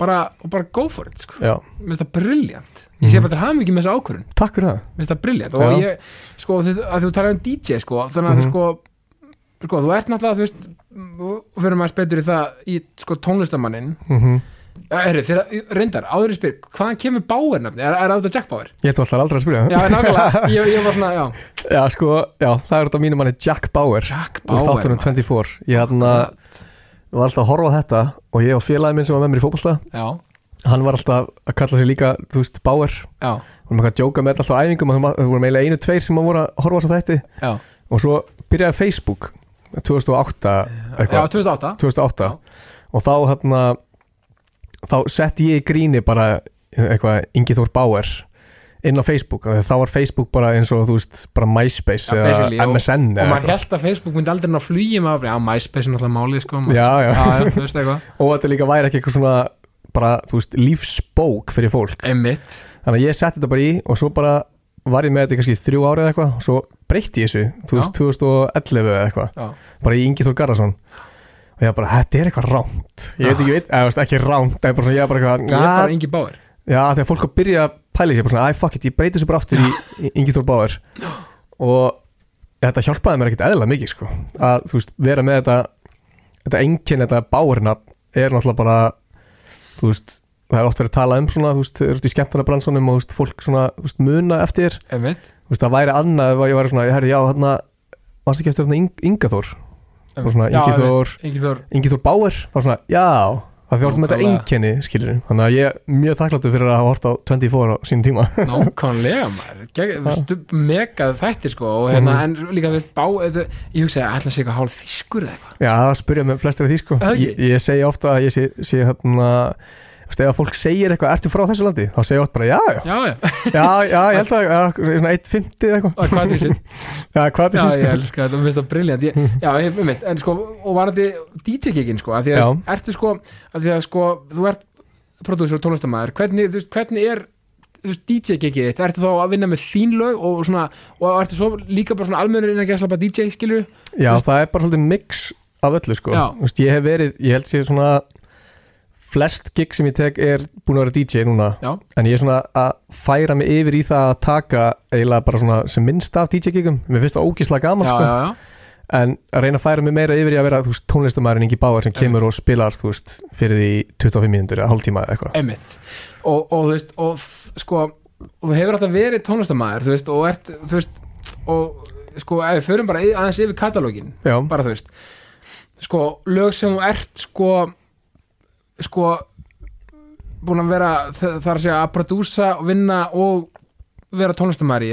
bara, og bara go for it sko. Mér finnst það briljant ég sé Mhm. bara til hafa mikið með þessu ákvörðin takk fyrir það. Mér finnst það briljant og ég, sko, þið, að þú talar um DJ sko, þannig að Mhm. þú sko sko, þú ert náttúrulega, þú veist og fyrir maður betur í það í sko tónlistamannin mm ja, er, fyrir, reyndar, áður í spyr, hvaðan kemur Bauer nafni, er, er af Jack Bauer? Ég ætla alltaf aldrei að spyrja. Já, nákvæmlega, ég, ég var svona, já. Já, sko, já, það er þetta mínu manni Jack Bauer. Jack úr Bauer þáttunum 24 Ég hérna, var alltaf að horfa á þetta og ég og félagi minn sem var með mér í fótbolta Já, hann var alltaf að kalla sig líka, þú veist, Bauer. Já, og maður að djóka með þetta alltaf á æfingum og það voru meðlega einu, tveir sem voru að horfa á þætti. Já. Og svo byrjaði Facebook 2008 Já, eitthvað, 2008 2008 Já. og þá hérna þá setti ég í gríni bara eitthvað Ingi Þór Bauer inn á Facebook, þá var Facebook bara eins og þú veist, bara MySpace Já, eða og- MSN Og eða maður eitthvað. held að Facebook myndi aldrei ná að flugi maður, já, MySpace er náttúrulega málið, sko maður- já, já. og þetta líka væri ekki eitthvað svona bara, þú veist, lífsbók fyrir fólk. Einmitt, þannig að ég setti þetta bara í og svo bara var ég með þetta í kannski þrjú árið eða eitthvað og svo breytti ég þessu, þú veist, 2011 eða eitthvað, bara í Ingi Þór Garðarsson. Og ég var bara, þetta er eitthvað rámt ég veit ekki, ekki rámt bara ég bara er bara "Ah, Ingi Bauer já, þegar fólk að byrja að pæla í sér, bara svona, æ, fuck it, ég breyti þessu bara aftur í, Ingi Þór Báður og þetta hjálpaði mér ekkert eðla mikið, sko, að, þú veist, vera með þetta þetta enginn, þetta Báðurna er náttúrulega bara þú veist, það er oft verið að tala um svona, þú veist, þau eru út í skemmtana bransunum og þú veist, fólk svona, þú veist, muna eftir. Einmitt, þú veist, það væri annað ef ég væri svona, herri, já, hérna varst ekki eftir Ing Inga Þór? Ingi. Þór Báir, þá svona, já það orðum þetta einkenni, skilur þannig að ég er mjög þakkláttu fyrir að hafa hort á 24 á sínum tíma. Nákvæmlega maður. Megað þættir sko og hérna, Mhm. en líka við bá þetta, ég hugsa að ætla sig eitthvað hálf þýskur eða eitthvað? Já, það spyrja með flestir af því sko. Ég, ég segi ofta að ég sé, sé hérna ef fólk segir eitthvað, ertu frá þessu landi? Þá segir ég ofta bara, já, já, Já, já, já, já ég held að svona 1.50 eða eitthvað. Og hvað er þessi Já, hvað er Já, þessi ég sko. elska þetta, mér finnst það briljant Já, ég mynd, en sko, og var þetta DJ-kikinn sko, að því að, Já. ertu sko að því að sko, þú ert prodúsur og tónlistamæður, hvernig, þú veist, hvernig er DJ-kikið þitt, ertu þá að vinna með þín lög og svona, og ertu svo líka bara svona almennur innan að gæsla flest gig sem ég tek er búin að vera DJ núna. Já, en ég er svona að færa mig yfir í það að taka eiginlega bara svona sem minnst af DJ-gigum mér finnst það ógíslega gaman já, sko. já, já, en að reyna að færa mig meira yfir í að vera þú veist, tónlistamæðurinn Ingi Báar sem kemur og spilar þú veist, fyrir því 25 mínútur eða hálftíma eða eitthvað. Einmitt. Og, og þú veist, og f- sko og þú hefur alltaf verið tónlistamæður, þú veist, og ert, þú veist, og sko, ef við förum bara í- aðeins yfir katalógin Já, bara þú veist sko, lög sem þú ert sko sko búin að vera þ- það er að segja að prodúsa og vinna og vera tónlistamæri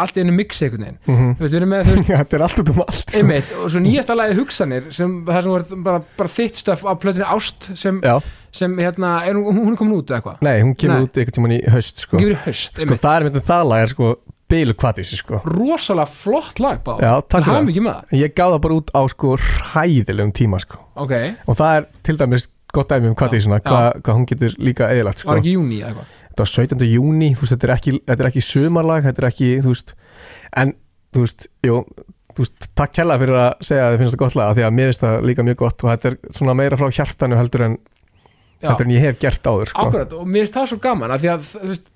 allt í einu mixi einhvern veginn. Mm þú veist, með veist, Þetta er allt út um allt sko. einmitt og svo nýjasta lagið hugsanir sem það sem voru bara, bara þitt stöf á plötunni Ást sem, Já, sem hérna, er, hún er komin út eða eitthvað? Nei, hún kemur Nei. út einhvern tímann í haust sko. í haust, sko, Það er myndin það lag er sko Bilu kvatísi sko. Rosalega flott lag bá Já, takk það fyrir hafa mikið með það Ég það bara út á sko hræðilegum tíma sko. Ok, Og það er til dæmis gott dæmi um kvatísina Já. hvað, hvað hún getur líka eðilagt sko var ekki júni eða eitthvað Þetta var 17. júni, þú veist, þetta er ekki, þetta er ekki sumarlag, þetta er ekki, þú veist En, þú veist, jú Þú veist, takk kella fyrir að segja að þið finnst það gott lag af Því að mér finnst það líka mjög gott Og þetta er svona meira frá hjartanu heldur en, Já. heldur en ég hef gert áður sko. Akkurat, og mér finnst það svo gaman að því að þú, veist,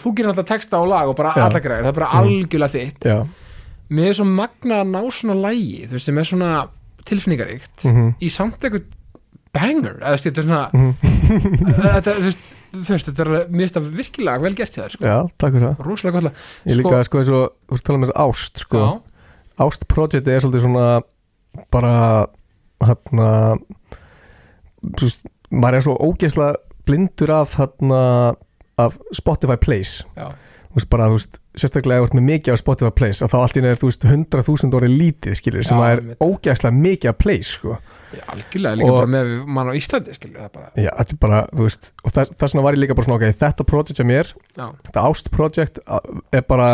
þú gerir alltaf texta og lag og bara Já. alla græðir, það er bara Mm. algjörlega þitt Já, mér er svo magna að ná svona lægi þú veist, sem er svona tilfinningaríkt mhm, í samt eitthvað banger eða þetta er svona mhm. Þetta, þú veist, þú veist, þetta er mér finnst það virkilega vel gert hjá þér, sko. Já, takk fyrir það. Rosalega gott Ég Sko- líka, sko, eins og, þú veist, tala með þess ást, sko. Já, Ást projekti er svolítið svona bara, hérna þú veist, maður er svo ógeðslega blindur af, hérna af Spotify Plays. Já, þú veist, bara, þú veist, sérstaklega ef þú ert með mikið af Spotify Plays, að þá allt í er, þú veist, 100.000 orðið lítið, skilur, sem að er einmitt. ógeðslega mikið af Plays, sko. Já, algjörlega líka Og- bara með mann á Íslandi, skilur það bara Já, þetta er bara, þú veist, og þess, vegna var ég líka bara svona, ok, þetta project sem ég er, já, þetta Ást project a- er bara,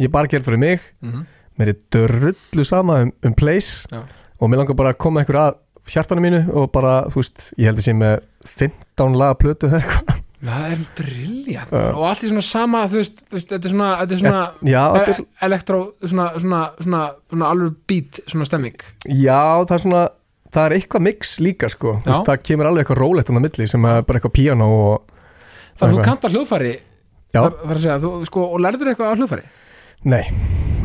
ég er bara gerð fyrir mig. Mhm, mér er drullu sama um, um place Já. og mér langar bara að koma einhver að hjartanum mínu og bara, þú veist, ég held að sé með 15 laga plötu eða eitthvað það er briljant. Já. og allt í svona sama, þú veist, þú veist þetta er svona, þetta er svona Já, þetta er, e elektró, svona, svona, svona, svona alveg beat, svona stemming. Já, það er svona það er eitthvað mix líka, sko. Þú veist, það kemur alveg eitthvað rólegt á milli sem er bara eitthvað piano og, þannig að þú kantar hljóðfæri Já. þar, þar að segja, þú, sko, og lærður eitthvað á hljóðfæri? Nei,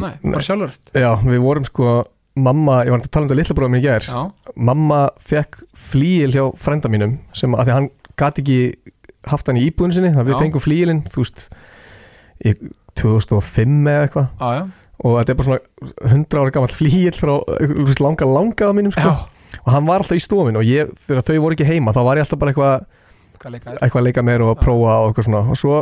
nei, bara sjálfurst já, við vorum sko mamma, ég var að tala um þetta litla bróðum í gær. Já, mamma fekk flíil hjá frænda mínum sem að því hann gati ekki haft hann í íbúðinu sinni, þannig að við fengum flíilinn, þú veist í 2005 eða eitthvað. Já, og þetta er bara svona 100 ára gammal flíil frá veist, langa langa á mínum sko. og hann var alltaf í stofin og ég, þegar þau voru ekki heima þá var ég alltaf bara eitthvað er eitthvað að leika meir og Já. prófa og eitthvað svona. Og svo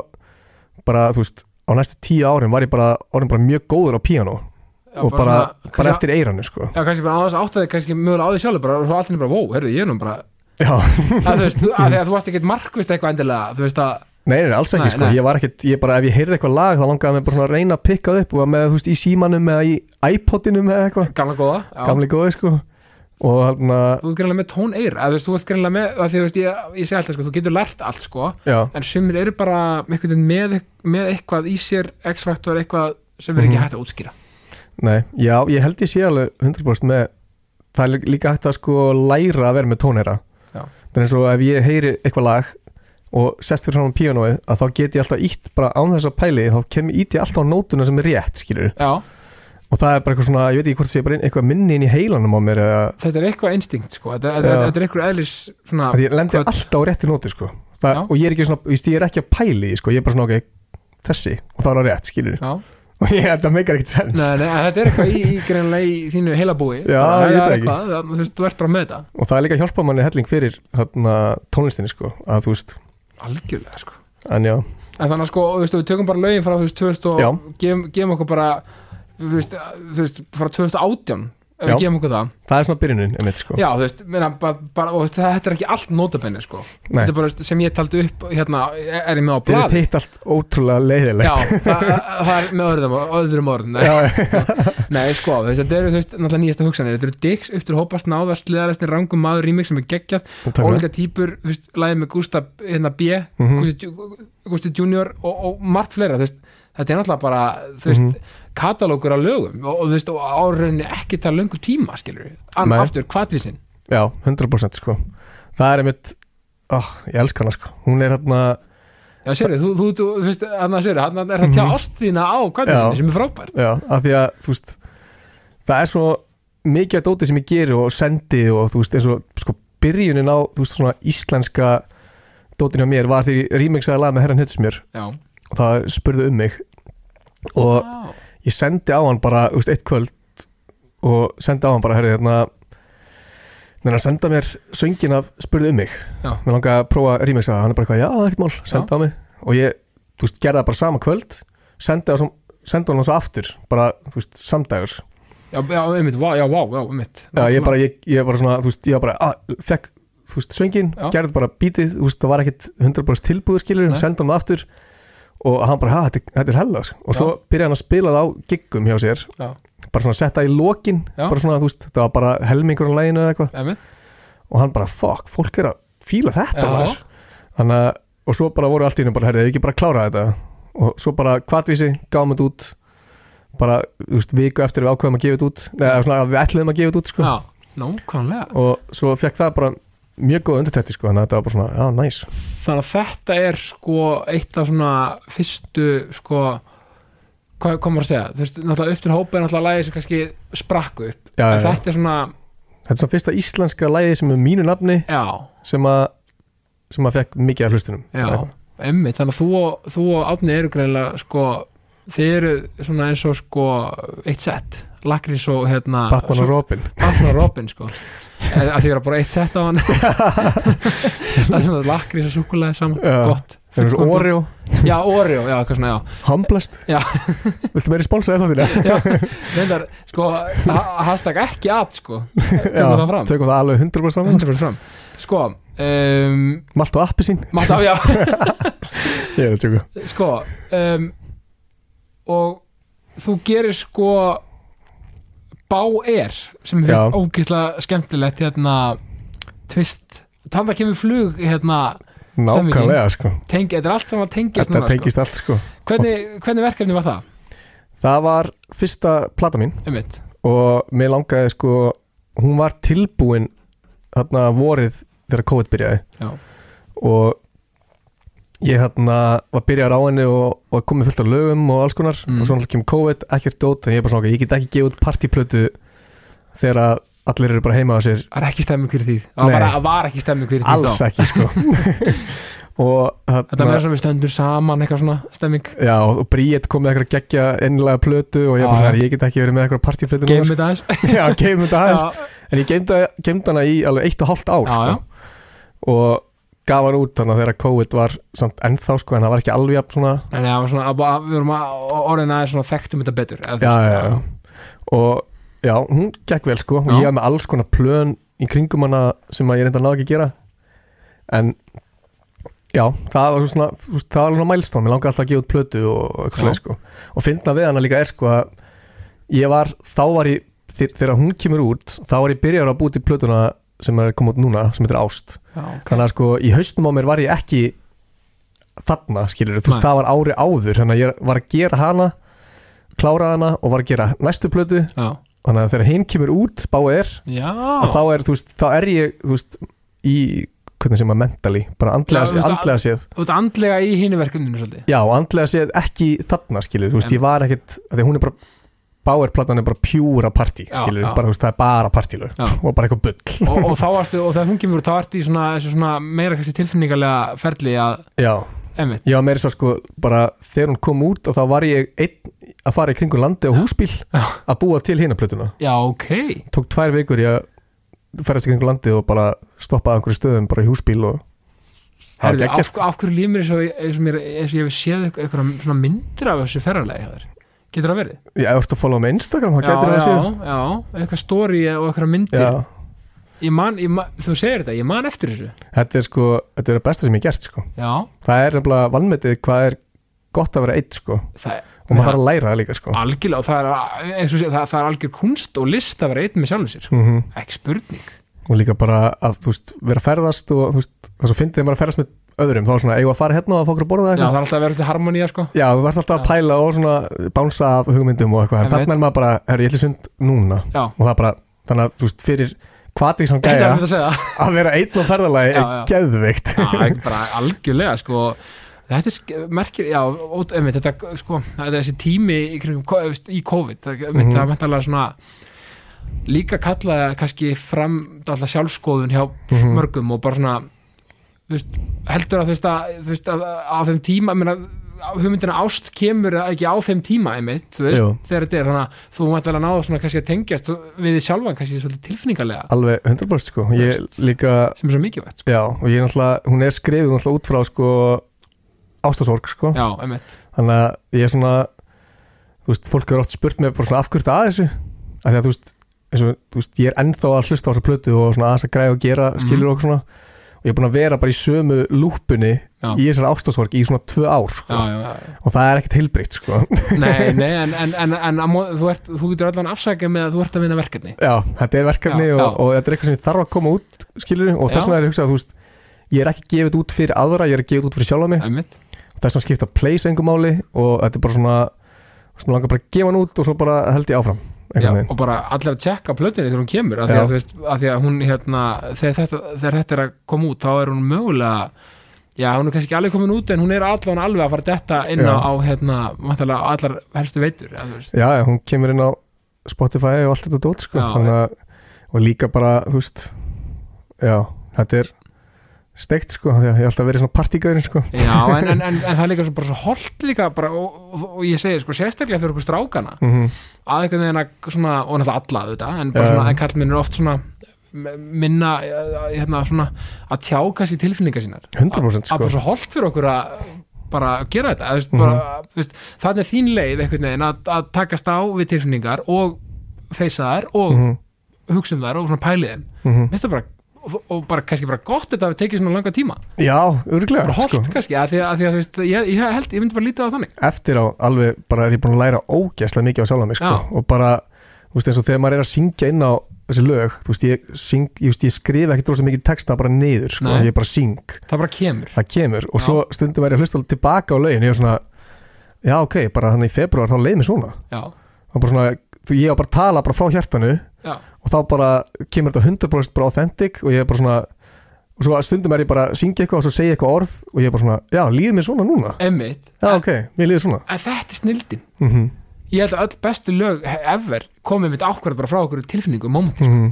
bara, þú veist, á næstu tíu árin var ég bara, bara mjög góður á píano já, og bara, svona, bara eftir eiranu sko. já, kannski bara áttaði kannski mögulega á því sjálfur bara, og svo allt henni bara, wow, herru, ég er nú bara að þú veist, að að þú varst ekkert markvist eitthvað endilega, þú veist að nei, nei, alls ekki Nei, sko. nei. ég var ekkert, ég bara, ef ég heyrði eitthvað lag þá langaði mig bara svona að reyna að pikka það upp og með, þú veist, í símanum eða í iPodinum eða eitthvað, gamla góða, já. gamli góði sko og hérna, þú ert greinlega með tón eir, að þú veist, þú ert greinlega með því, þú veist, ég, ég segi alltaf, sko, þú getur lært allt, sko, já, en sumir eru bara með, með, eitthvað í sér X-faktor, eitthvað sem er ekki Mhm. hægt að útskýra nei, já, ég held ég sé alveg 100% með, það er eins og ef ég heyri eitthvað lag og sest fyrir á píanóið að þá get ég alltaf ítt bara án þess að pæli þá kem ég ítt ég alltaf á nótuna sem er rétt skilur já, og það er bara eitthvað svona, ég veit ekki hvort það sé bara eitthvað minni inn í heilanum á mér eða þetta er eitthvað instinkt, sko. Þetta, þetta, Já. þetta er eitthvað eðlis svona, að ég lendi Hvað- alltaf á rétti nótu sko. Það, Já. og ég er ekki svona, ég, ég er ekki að pæli sko, ég er bara svona ok, þessi og það er á rétt skilur já, og ég, þetta meikar ekkert sens nei, nei, þetta er eitthvað í, í greinlega í þínu heila búi Já, ég veit það ekki. eitthvað, það, þú veist, þú ert bara með þetta. Og það er líka að hjálpa manni helling fyrir hérna, tónlistinni sko að þú veist, algjörlega, sko. En já. En þannig að sko, þú veist, við tökum bara lögin frá þú veist, 2000 og Já. gefum, gefum okkur bara þú veist, þú veist, frá 2018 ef við gefum okkur það. Það er svona byrjunin einmitt sko. Já, þú veist, meina, bara, bara, og þetta er ekki allt notabenni, sko. Nei. Þetta er bara sem ég taldi upp, hérna, er ég með á þið veist blað hitt allt ótrúlega leiðilegt Já, það, það er með öðrum, öðrum orðin Nei, sko, þú veist, þetta eru, náttúrulega nýjasta hugsanir. Þetta eru Dix, upp til hópast, náðast, liðarestin, rangum maður, remix sem er geggjað. Ólíka típur, þú veist, lagið með Gústa, hérna, B Mhm. Gústi, Gústi Junior og, og margt fleira þú veist, þetta er náttúrulega bara þú veist, Mhm. Katalókur af lögum og, og þú veist, og árauninni ekki það löngu tíma skilur við, Nei. aftur, kvatvísin já, 100% sko það er einmitt, oh, ég elsk hana sko hún er hérna, já, sérðu, þú, þú, þú, þú veist, hann að sérðu hann er að tjá Mhm. ást þína á Já. kvatvísinni sem er frábært já, af því að þú veist, það er svo mikið að dóti sem ég geri og sendi og þú veist, eins og sko byrjunin á, þú veist, svona íslenska dótin hjá mér var því remixaði lag með herran hittusmjör já, og það spurði um mig og Vá. Ég sendi á hann bara, þú veist, eitt kvöld og sendi á hann bara, herrið, hérna Þannig að senda mér söngin af spurði um mig. Já. Mér langaði að prófa að rýmixa það Hann. Er bara eitthvað, já, er ekkert mál, senda á mig. Og ég, þú veist, gerði það bara sama kvöld Senda hann svo aftur Bara, þú veist, samdægur Já, já, einmitt, já, vá, já, einmitt. Já, ég bara, ég, ég bara svona, þú veist, ég bara að, Fekk, þú veist, söngin, Já. gerði bara bítið Þú veist, það var ekkert 100% tilbúið skilur Nei. Senda hann aftur Og hann bara, ha, þetta, er hella Og svo byrjaði hann að spila það á giggum hjá sér. Já. Bara svona setta í lokin. Bara svona, þú veist, þetta var bara helmingur á læginu eða eitthvað. Og hann bara, fuck, fólk er að fíla þetta þannig að, og svo bara voru allt í hennu bara, herrið, ekki bara klára þetta. Og svo bara kvartvísi, gáum þetta út. Bara, þú veist, viku eftir við ákveðum að gefa þetta út, eða svona að við ætluðum að gefa þetta út sko, já, nákvæmlega. Og svo fekk það bara mjög góð undirtætti sko, þannig að þetta var bara svona, já, næs Þannig að þetta er sko eitt af svona fyrstu sko hvað kom maður að segja, þú veist, náttúrulega upp til hópa er náttúrulega lagið sem kannski sprakku upp. Já, en þetta er svona, þetta er svona fyrsta íslenska lægi sem er mínu nafni já, sem að sem að fekk mikið af hlustunum. Já emmi, þannig að þú og, þú og Átni eru greinlega sko, þið eru svona eins og sko eitt sett, Lakrís og hérna Batman og Robin. Batman og Robin sko að því er bara eitt sett á hann það er svona Lakrís og súkulega saman, Já. gott. Það er. Oreo, já, Oreo, já, eitthvað svona, já. Humblest Já. viltu meiri sponsor eða það Já, reyndar, sko, ha- hashtag ekki að, sko. Tökum það fram. tökum það alveg 100% saman. 100% fram. Sko, um, Malt og appi sín. mátt á, já. Ég er að tjóka Sko, um, og þú gerir sko Bá er sem Já. finnst ógeðslega skemmtilegt hérna, tvist Tanda kemur flug, hérna Nákvæmlega sko. Tengi, Þetta er allt saman að tengjast Þetta núna, tengist allt sko sko. Hvernig, hvernig verkefni var það? Það var fyrsta plata mín. Einmitt, og mér langaði sko hún var tilbúin þarna vorið þegar COVID byrjaði. Já, og ég þarna var byrjaður á henni og, og komið fullt af lögum og alls konar. Mm. og svo náttúrulega kemur COVID, ekkert dót en ég er bara svona, ég get ekki gefið út partyplötu þegar að allir eru bara heima á sér. Það er ekki stemming fyrir því. Það var, var ekki stemming fyrir því alls ekki sko. Og Þetta þarna með þess að við stöndum saman eitthvað svona stemming. Já, og Bríett kom með eitthvað geggja ennilega plötu og ég Já, bara svona, ég get ekki verið með eitthvað partyplötu núna, Geymum þetta aðeins. Sko. já, geymum þetta aðeins. En ég geymdi hana í alveg eitt og hálft ár Já, sko. og gaf hann út þannig að þegar COVID var samt ennþá sko, en það var ekki alveg jafn svona en það var svona, að, að, við vorum að orðin aðeins svona þekktum þetta betur já, já, já. og já, hún gekk vel sko og ég haf með alls konar plön í kringum hana sem að ég reynda að náða ekki að gera. En já, það var svona það var alveg mælstón, mér langar alltaf að gefa út plötu og eitthvað svoleið sko. Og finna við hana líka er sko að ég var, þá var ég þe- þegar hún kemur út, þá var ég byrjar að búið til plötuna sem er komið út núna sem heitir Ást. Já, ok. þannig að sko í haustum á mér var ég ekki þarna skilur þú veist það var ári áður þannig að ég var að gera hana klára hana og var að gera næstu plötu. Já, þannig að þegar hinn kemur út bá er þá er veist þá er ég veist í hvernig sem að mentally bara andlega, Já, veist, andlega séð. þú ert andlega í hinu verkefninu svolítið. Já andlega séð ekki þarna skilur þú veist En- ég var ekkit því hún er bara Bauer platan er bara pjúra partí skilur, já. bara þú veist það er bara partílu og bara eitthvað bull. Og, og þá varstu, og hún kemur út, þá ertu í svona, svona meira kannski tilfinningarlega ferli að, já. Emmitt Já, meiri svo sko, bara þegar hún kom út og þá var ég einn að fara í kringum landi húsbíl Já. að búa til hérna plötuna. Já, ok, tók tvær vikur í að ferðast í kringum landi og bara stoppa að einhverju stöðum bara í húsbíl og það Herðu, af, af hverju líf mér eins og, og, og ég hef séð eitthvað, myndir af þessu þér getur það verið? Já, þú ert að followa með Instagram já, getur það að já, já, eitthvað story og eitthvað myndir. Ég man, ég man, þú segir þetta, ég man eftir þessu. Þetta er sko, þetta er það besta sem ég gert sko. Já, það er nefnilega vannmetið hvað er gott að vera eitt sko. Það og maður þarf að læra það líka sko. Algjörlega, það er, sé, það, það er algjör kunst og list að vera einn með sjálfum sér. Sko. mm ekki spurning. Og líka bara að þú veist, vera að ferðast og þú veist, það svo fyndið þegar maður að ferðast með öðrum þá er svona, eigum að fara hérna og að fá okkur að borða já, eitthvað það er alltaf að vera til harmonía sko. Já, þú þarf alltaf að Já. pæla og svona bánsa af hugmyndum og eitthvað en þannig er maður bara, herri, ég ætla sund núna já, og það er bara, þannig að þú veist, fyrir hvatið sem þetta gæja að vera einn á ferðalagi Já, er já. geðveikt Já, bara algjörlega sko Þetta er merkir, já, ót, einmitt, þetta, sko, þetta er þessi tími í, í COVID, það, Mhm. það er mentalega svona líka kalla kannski fram alltaf sjálfskoðun hjá Mhm. mörgum og bara svona veist, heldur að þú veist að, þú veist, að á þeim tíma, menna, hugmyndina ást kemur ekki á þeim tíma einmitt, þú veist, Jú. þegar þetta er þannig að þú mætti alveg náða svona kannski að tengjast við þig sjálfan kannski svolítið tilfinningarlega alveg 100% sko ég líka, sem er svo mikilvægt sko. já, og ég náttúrulega hún er skrifið náttúrulega út frá sko ástasorg sko já, einmitt, þannig að ég er svona þú veist, fólk hefur oft spurt mig bara svona afhverju að þessu af því að þú veist, eins og, þú veist ég er ennþá að hlusta á þessa plötu og svona aðeins að græða og gera Mhm. skilur og svona og ég er búin að vera bara í sömu lúpunni Já. í þessari ástasorg í svona tvö ár sko. já, já, já. og það er ekkert heilbreytt sko. nei, nei, en, en, en, en þú, ert, þú getur allan afsakað með að þú ert að vinna verkefni já, þetta er verkefni og, og þetta er eitthvað sem þarf að koma út skilur og þess vegna er ég að hugsa að þú veist ég er ekki gefið út fyrir aðra, ég er gefið út fyrir sjálfa mig og þess vegna skipta place engum máli og þetta er bara svona svona langar bara að gefa hann út og svo bara held ég áfram já, og bara allir að tjekka plötunni þegar hún kemur, af því að, veist, af því að hún hérna, þegar þetta, þegar þetta er að koma út þá er hún mögulega já, hún er kannski ekki alveg komin út en hún er allan alveg að fara detta inn á, Já. á hérna, allar helstu veitur ja, já, já, hún kemur inn á Spotify og allt þetta dót sko. Já, Þannig að, og líka bara, þú veist já, þetta er steikt sko, því að ég alltaf verið svona partígæðurinn sko. já, en, en, en, en það er líka svo, bara svo holt líka bara, og, og, og ég segi sko sérstaklega fyrir okkur strákana mm að einhvern veginn að svona, og náttúrulega alla þetta, en bara Já. svona, en kallminn er oft svona minna eh, hérna svona að tjá kannski tilfinningar sínar 100% að sko. bara svo holdt fyrir okkur að bara gera þetta, þú veist, Mhm. bara, þú veist, þannig er þín leið einhvern veginn að, að takast á við tilfinningar og feysa þær og mm hugsa um þær og svona pælið þeim -hmm. Mér finnst það bara, og, bara kannski bara gott þetta að við tekið svona langa tíma já, örglega bara holdt sko. kannski, að því að, því að þú veist, ég, ég held, ég myndi bara lítið á það þannig eftir á alveg bara er ég búin að læra ógæslega mikið á sjálfa mig sko. Já. og bara, þú veist, eins og þegar maður er að syngja inn á þessi lög, þú veist, ég, syng, ég, veist, ég skrifa ekkert rosa mikið texta bara niður, sko, Nei. ég bara syng það bara kemur það kemur og Já. svo stundum er ég að hlusta tilbaka á lögin, ég er svona já, ok, bara hann í februar þá leið mér svona já, og bara svona, þú, ég á bara að tala bara frá hjartanu já, og þá bara kemur þetta 100% bara authentic og ég er bara svona og svo stundum er ég bara að syngja eitthvað og svo segja eitthvað orð og ég er bara svona, já, líður mér svona núna? Emmitt já, ok, mér líður svona. En þetta er snildin. Mm ég held að öll bestu lög ever komið mitt ákvarð bara frá okkur tilfinningu og momenti, sko. -hmm.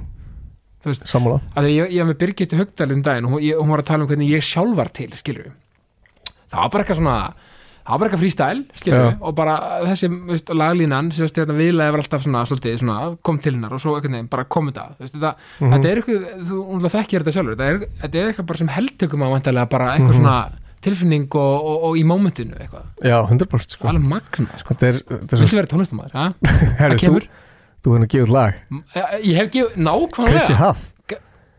þú veist, sammála. að því ég, ég var með Birgitte Högdal um daginn og hún, ég, hún var að tala um hvernig ég sjálf var til skilur það var bara eitthvað svona það var eitthvað freestyle skilur Já. og bara þessi þú veist, laglínan sem þetta viðlega var alltaf svona, svolítið, svona kom til hennar og svo einhvern veginn bara kom þetta þú veist, þetta, Mhm. þetta er eitthvað, þú hún þekkir þetta sjálfur þetta er, þetta er eitthvað bara sem heldtökum á vantarlega bara eitthvað Mhm. svona tilfinning og, og, og í mómentinu eitthvað, já, 100% sko alveg magna sko. þetta er, þetta er viltu svo, vera tónlistamæður, ja? herri, það þú, þú nú gefið lag ég, hef gefið nákvæmlega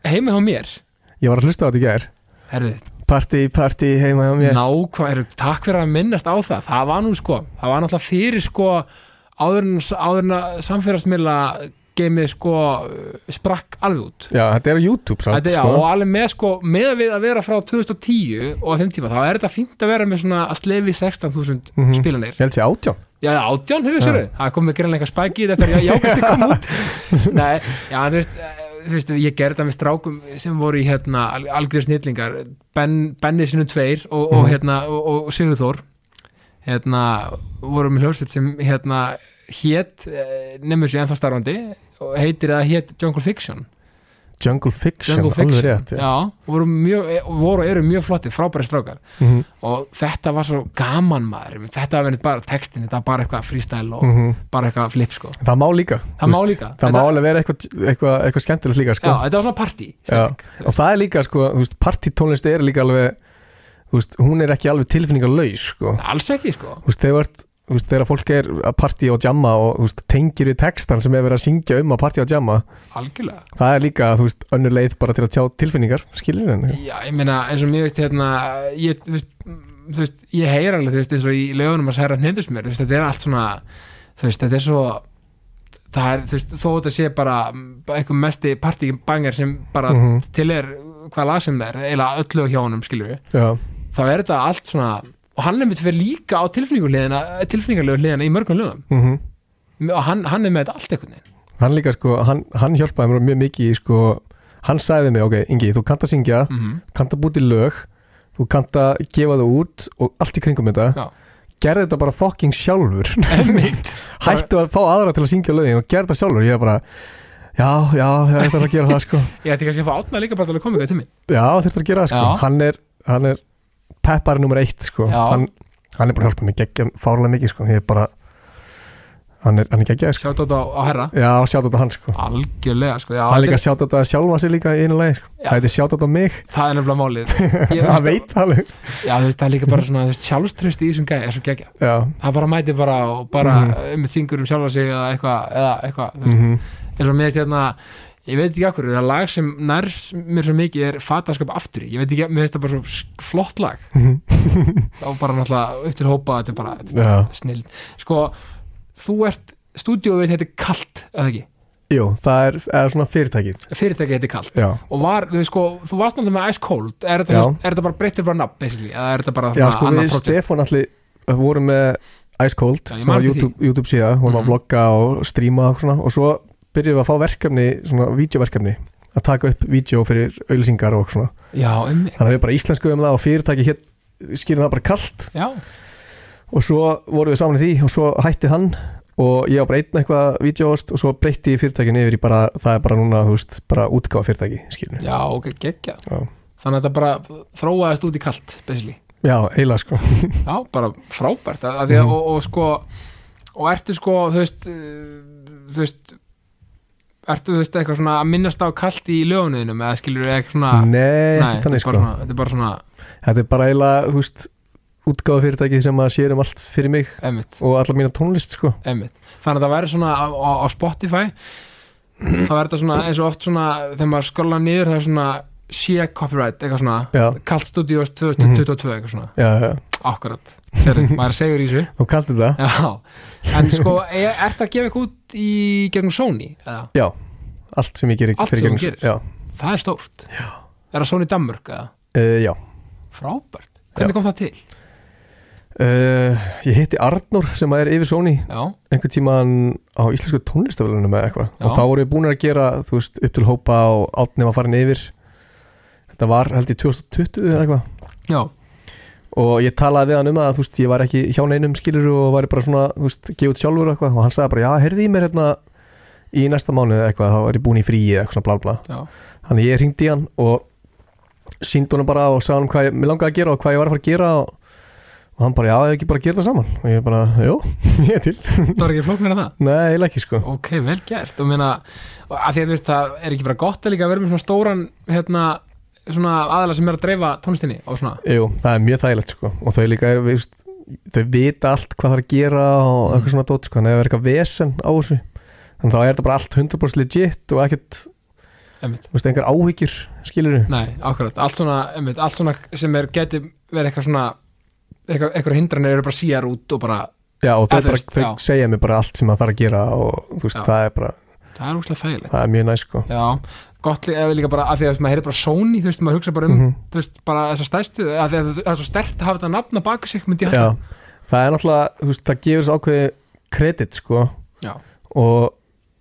heima hjá mér ég var að hlusta á þetta í gær herðu, Party, party, heima hjá mér. Nákvæm, takk fyrir að minnast á það. Það var nú sko, það var náttúrulega fyrir sko áður en, að samfélagsmiðla geimið sko sprakk alveg út. Já, þetta er á YouTube samt, Þetta, já, sko. og alveg með sko, með að við að vera frá 2010 og þeim tíma, þá er þetta fínt að vera með svona að slefi 16.000 Mhm. spilanir. Ég held sér átján. Já, átján, hefur Já. sér það kom með greinlega eitthvað spæki í þetta eftir að jákasti kom út. Nei, já, þú veist, veist ég gerði þetta með strákum sem voru í hérna algjör snillingar ben, Benni sinum tveir og, og Mhm. hérna og, og Sigurþór hérna voru með hljóðsveit sem hérna hét nefnum sér ennþá starfandi heitir það hét Jungle Fiction Jungle Fiction, Jungle alveg Fiction, rétt já, og voru, mjög, og voru eru mjög flotti, frábæri strákar Mhm, og þetta var svo gaman maður þetta var verið bara textin, þetta var bara eitthvað freestyle og mhm. bara eitthvað flip sko Það má líka Það má líka. Það má alveg vera eitthvað, eitthvað, eitthvað skemmtilegt líka sko. Já, þetta var svona partí Já. Og það er líka, sko, þú veist, partytónlist er líka alveg veist, hún er ekki alveg tilfinningarlaus sko. Alls ekki sko veist, þegar, þú ert- veist, þegar fólk er að partí og jamma og veist, tengir við textan sem er verið að syngja um að partí og jamma. Algjörlega. Það er líka, veist, önnur leið bara til að tjá tilfinningar Skilur en Já, ég meina eins og mér veist hérna ég, veist, mm, ég heyr alveg veist, eins og í lögunum að særa hnendust mér veist, þetta er allt svona veist, þetta er svo það er, veist, þó þetta sé bara mm, eitthvað mesti partíbanger sem bara Mhm. til er hvað lag sem er eða öllu hjá honum, skilur við Já, þá er þetta allt svona og hann er mitt fyrir líka á tilfinningarlegu hliðina í mörgum lögum. Mhm. Og hann, hann er með þetta allt einhvern veginn. Hann líka sko, hann, hann hjálpaði mér mjög mikið í, sko, hann sagði mig, ok, Ingi, þú kannt að syngja mm kannt að búti lög þú kannt að gefa það út og allt í kringum þetta. Já. gerði þetta bara fucking sjálfur. Hættu að fá aðra til að syngja lögin og gerði þetta sjálfur, ég er bara já, já, ég ætla að gera það sko. Ég ætti kannski að fá átna líka bara til að koma ykkur til mig já, þurfti að gera það sko, hann er, hann er peppari nummer eitt sko, hann, hann er búin að hjálpa mig geggja fárlega mikið sko, ég er bara hann er, hann er geggjað sko. sjátt á þetta á herra. Já, sjátt á hann sko. Algjörlega sko, já, hann líka þetta sjátt á sjálfa sig líka í einu lagi sko. Já. það heitir sjátt á mig, er- það er nefnilega málið. Hann veit það alveg. Já, þú veist, það er líka bara svona sjálfströst í þessum gæði er svo geggja. Já, það bara mæti bara og bara Mhm. um syngur um sjálfa sig eða eitthvað, eða eitthvað þú veist, mhm, eins og mér veist hérna ég veit ekki akkur, það lag sem nær mér svo mikið er fataskap aftur í. Ég veit ekki, mér veist það bara svo flott lag. Mhm, og bara náttúrulega upp til hópa þetta er bara þetta er snill sko, þú ert, stúdíóið heitir Kalt, eða ekki, jú, það er, er svona fyrirtækið. Fyrirtæki heitir Kalt. Já, og var, þú veist sko, þú varst náttúrulega með Ice Cold. Er þetta, er þetta bara breyttir bara nafn basically, eða er þetta bara já sko við? Stefán allir vorum með Ice Cold Já, YouTube, YouTube síða, vorum Mhm. að vlogga og stríma og svona. Og svo byrjuðum að fá verkefni svona vídeoverkefni að taka upp vídeo fyrir auðlýsingar og svona. Já, um mig, þannig að við bara íslensku um það og fyrirtæki hér skýrum það bara kalt. Já, og svo vorum við saman í því og svo hætti hann og ég á bara einn eitthvað vídeoast og svo breytti ég fyrirtækin yfir í bara það er bara núna, þú veist, bara útgáfa fyrirtæki skýrum já, ok, geggja þannig að þetta bara þróaðist út í Kalt basically, já, eiginlega sko. Já, bara frábært að, að Mhm. og, og sko og ertu sko, þú veist þú veist ertu, þú veist, eitthvað svona að minnast á Kalt í lögunuðinum, eða skilur eitthvað svona nei, Nei, þannig sko. þetta er bara svona þetta er bara eiginlega, þú veist útgáfa fyrirtæki sem að sér um allt fyrir mig emitt, og allar mína tónlist sko. Emitt þannig að það væri svona á, á, á Spotify þá er þetta svona eins og oft svona þegar maður skrolla niður það er svona sé copyright, eitthvað svona. Já, Kalt Studios 2022, eitthvað svona. Já, já, akkurat, sérri, maður segur í þessu. Þú kallir það. Já, en sko er, ertu að gefa eitthvað út í gegnum Sony, eða, já, allt sem ég gerir Allt fyrir sem þú gegnum- gerir? já, það er stórt. Já. er það Sony Danmörk, eða, uh, já. frábært. Hvernig kom það til, Uh, ég hitti Arnur sem er yfir Sony já, einhvern tíman á íslensku tónlistafélunum eða eitthvað. Já. og þá voru við búin að gera þú veist, upp til hópa og átni var farin yfir. Þetta var held í 2020 eða eitthvað. Já, og ég talaði við hann um að þú veist, ég var ekki hjá neinum skilur og var bara svona, þú veist, gefa út sjálfur eitthvað. Og hann sagði bara, já, heyrði í mér hérna í næsta mánuð eða eitthvað, þá var ég búin í fríi eða eitthvað svona bla, já, þannig ég ringdi hann og síndi honum bara og sagði hann hvað ég, langaði að gera og hvað ég var að fara að gera og, og hann bara, já, ég ekki bara að gera það saman? Og ég bara, jú, ég er til. Það var ekki flóknir að það? Nei, eiginlega ekki sko. Ok, vel gert. Og meina, að því að svona aðala sem er að dreifa tónlistinni og svona, Jú, það er mjög þægilegt sko. Og þau líka er, veist, þau vita allt hvað það er að gera og Mm. eitthvað svona dót sko, en það er eitthvað vesen á þessu þannig þá er þetta bara allt 100% legit og ekkert, þú veist, einhver áhyggjur skilur nei, akkurat, allt svona, einmitt, allt svona sem er, geti verið eitthvað svona eitthvað, eitthvað hindranir eru bara síjar út og bara, Já, og þau, bara, þau já. segja mér bara allt sem það þarf að gera og þú veist, Já. það er bara, það er úrslega þægilegt. það er mjög næst sko. Já, gott líka, líka bara að því að maður heyrir bara Sony, þú veist, maður hugsa bara um Mhm. þú veist, bara þessa stæstu, að því að það er svo stert að hafa þetta nafn á baku sig, myndi ég Já, halda það er náttúrulega, þú veist, það gefur svo ákveði kredit sko. Já. og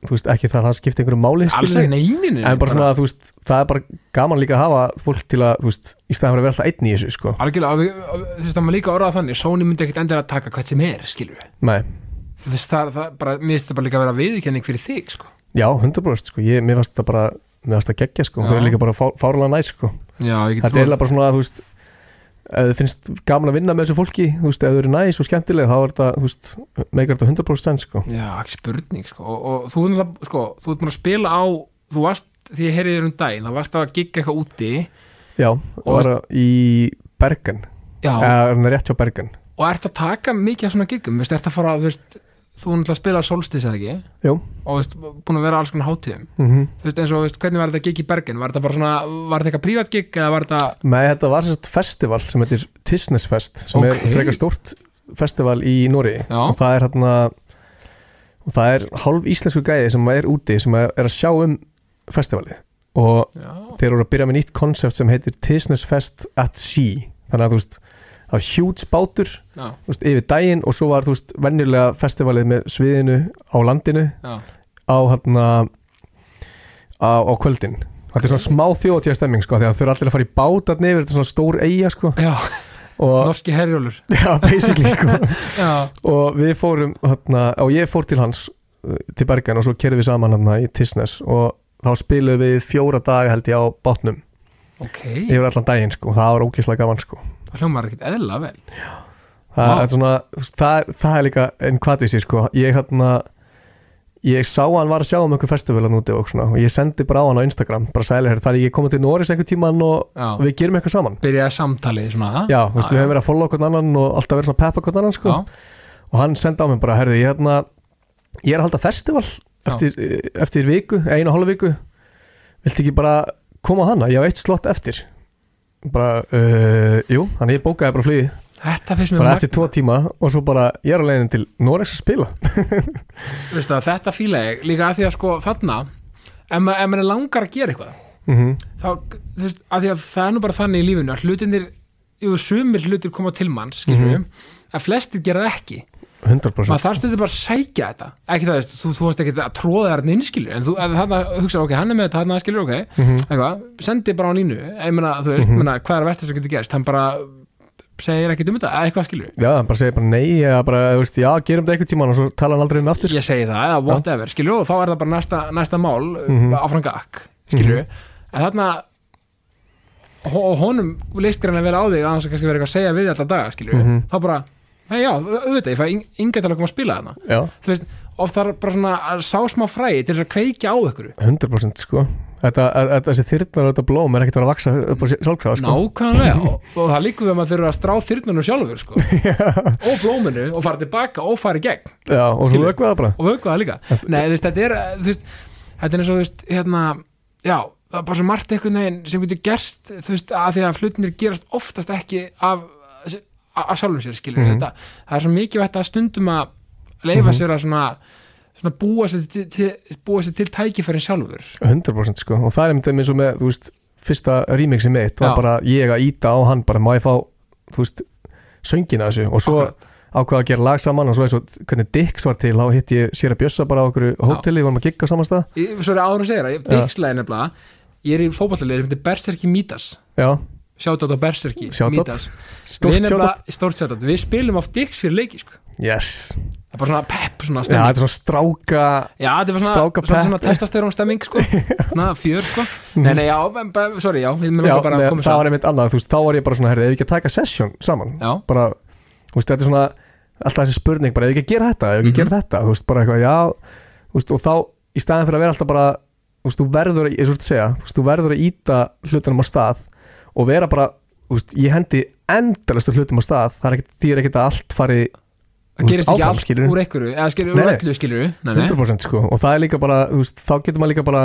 þú veist, ekki það að það skipti einhverju máli skilurðu. ekki neyninu en bara svona, þú veist, það er bara gaman líka að hafa fólk til að, þú veist, í staðan að vera alltaf einn í þessu, sko. Algjörlega, og við- og þú veist, það maður líka orðað þannig Sony myndi ekkit endilega taka hvert sem er, skilur við Nei, þú veist, það, það bara, mér finnst það bara líka að vera viðurkenning fyrir þig, sko. Já, 100% sko, ég, mér varst það bara mér varst það geggja, sko, Já. þau er líka bara fá, fárlega næs, sko. Já, ég þetta er eiginlega bara svona, þú veist ef þið finnst gaman að vinna með þessu fólki þú veist, ef þau eru næs og skemmtileg þá er þetta, þú veist, meikar þetta 100% sko. Já, ekki spurning, sko. Og, og þú, er náttúrulega, sko, þú ert búin að spila á þú varst, því ég heyrði þér um daginn þá varst að gigga eitthvað úti. Já, og var í Bergen. Já, eða rétt hjá Bergen. Og ert að taka mikið af svona giggum, veist, ert að fara, þú veist þú náttúrulega spila Solstis eða ekki? Jú. og veist, búin að vera alls konar hátíðum. Mm þú veist, eins og, veist, hvernig var þetta gig í Bergen? Var þetta bara svona, var þetta eitthvað prívat gig eða var þetta, Nei, þetta var sérst festival sem heitir Tisnes Fest sem Ok. er frekar stórt festival í Nóri og það er hérna og það er hálf íslensku gæði sem er úti sem er að sjá um festivali og já, þeir eru að byrja með nýtt konsept sem heitir Tisnes Fest at Sea. Þannig að þú veist, það var hjúts bátur þú veist, yfir daginn og svo var þú veist, venjulega festivalið með sviðinu á landinu já. á hérna á, á kvöldin. Þetta er svona smá þjóðtíða stemming sko að þau eru allir að fara í bátat nefnir þetta er svona stór eiga sko. Já, og, norski herjólur já, basically sko. Já, og við fórum hérna, og ég fór til hans uh, til Bergen og svo kerðum við saman hérna í Tisnes og þá spiluðum við fjóra daga held ég á bátnum. Ok. Yfir allan daginn sko og það var ógeðslega gaman sko það hljómar ekkert eðla vel. Það, Vá. er svona, það, það er líka einn kvatísi sko, ég hérna ég sá hann var að sjá um einhver festival að núti og svona, og ég sendi bara á hann á Instagram bara sæli hér, þar ég komið til Norris einhver tíman og Já. við gerum eitthvað saman. Byrjaði samtalið svona já, veist, við hefum verið að follow hvern annan og alltaf verið svona peppa hvern annan sko, Já. og hann sendi á mig bara, herði, ég hérna ég er að halda festival eftir, eftir viku, einu og hálfa viku. Viltu ekki bara koma á hana, ég á eitt slott eftir bara, uh, jú, hann ég bókaði bara flugi þetta finnst mér bara magna. eftir tvo tíma og svo bara ég er á leiðin til Norex að spila. Veistu það, þetta fíla ég líka að því að sko þarna ef ma- ef mann er langar að gera eitthvað mm þá, þú veist, að því að það er nú bara þannig í lífinu að hlutinir, jú, sumir hlutir koma til manns, skilur við, að flestir gera það ekki, 100% maður þarf stundir bara að sækja þetta, ekki það, veist, þú, þú veist ekki að tróða þarna inn, skilur, en þú, að þarna hugsa, ok, hann er með þetta, hann skilur, ok, Mhm. eitthvað, sendi bara á línu, ég meina, þú veist, mm meina, hvað er að versta sem getur gerst, hann bara segir ekki um þetta, eitthvað skilur já, hann bara segir bara nei eða bara, þú veist, já, gerum þetta einhvern tíman og svo tala hann aldrei inn aftur. Ég segi það, eða whatever, skilur og þá er það bara næsta, næsta mál mm Mhm. áfram gakk, skilur en þarna honum listir hann að vera á þig að hans eitthvað hei já, auðvitað, ég fæ að koma að spila þarna. Þú veist, oft þarf bara svona að sá smá fræði til þess að kveikja á ykkur 100% sko. Þetta, þessi þyrnar og þetta blóm er ekkert að vaksa upp á sjálfkrafa sko. Nákvæmlega og, og það líkur við að maður þurfa að strá þyrnunum sjálfur sko. og blóminu og fara tilbaka og fara í gegn. Já, og vökva það bara. Og vöku það líka. Nei, þú veist, þetta er, þú veist, þetta er eins og, þú veist, hérna, já, það er bara svo margt einhvern veginn sem getur gerst, þú veist, að því að hlutinir gerast oftast ekki af, af sjálfum sér, skilur Mhm. þetta, það er svo mikið vægt að stundum að leifa Mhm. sér að svona, svona búa sér til, til, búa sér til tækifærin sjálfur. 100% sko. Og það er einmitt eins og með, veist, fyrsta remixi mitt var bara ég að íta á hann bara má ég fá, veist söngina þessu? Og svo Akkurat. ákveða að gera lag saman og svo eins og hvernig Dix var til þá hitt ég sér að bjössa bara á okkur hóteli, við varum að gigga saman stað. Svo er áður að segja það, Já. Dixlæði nefnilega ég er í fótballtalið sem heitir Berserki Mítas já, Sjátt á Berserki Shoutout. Sjátt nefnilega, stórt sjátt Við spilum á Dix fyrir leiki, sko yes, Það er bara svona pepp, svona já, stemming þetta er svona stráka Já, þetta var svona, Stráka svona, svona pepp. testosterón stemming sko. Svona fjör sko. Nei, nei, já, sorry, já Við já, mér bara að koma það var einmitt annað, þú veist, þá var ég bara svona herrið, ef við ekki að taka session saman Já, bara, þú veist, þetta er svona alltaf þessi spurning, bara ef við ekki að gera þetta ef við ekki að Mhm. gera þetta, þú veist, bara eitthvað, já þú veist, og þá, í staðin fyrir að vera alltaf bara þú veist, þú verður, og vera bara, veist, ég hendi endalastu hlutum á stað, það er ekkert því er ekkert að allt fari það gerist ekki allt úr einhverju Eða skilur, úr öllu skilur Nei, nei, 100% sko, og það er líka bara, veist, þá getur maður líka bara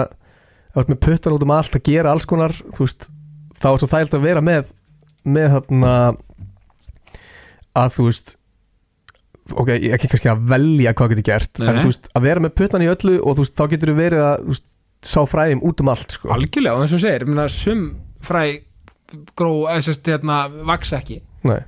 með puttan út um allt að gera alls konar, veist, þá er svo þægilt að vera með, með þarna að þú veist ok, ekki kannski að velja hvað getur gert, Nei, en þú veist, að vera með puttan í öllu og þú veist, þá getur þú verið að þú veist, sá fræðum út um allt sko. Algjörlega, og eins og segir, ég meina, sum fræ gró, eða sérst, hérna, vaks ekki Nei,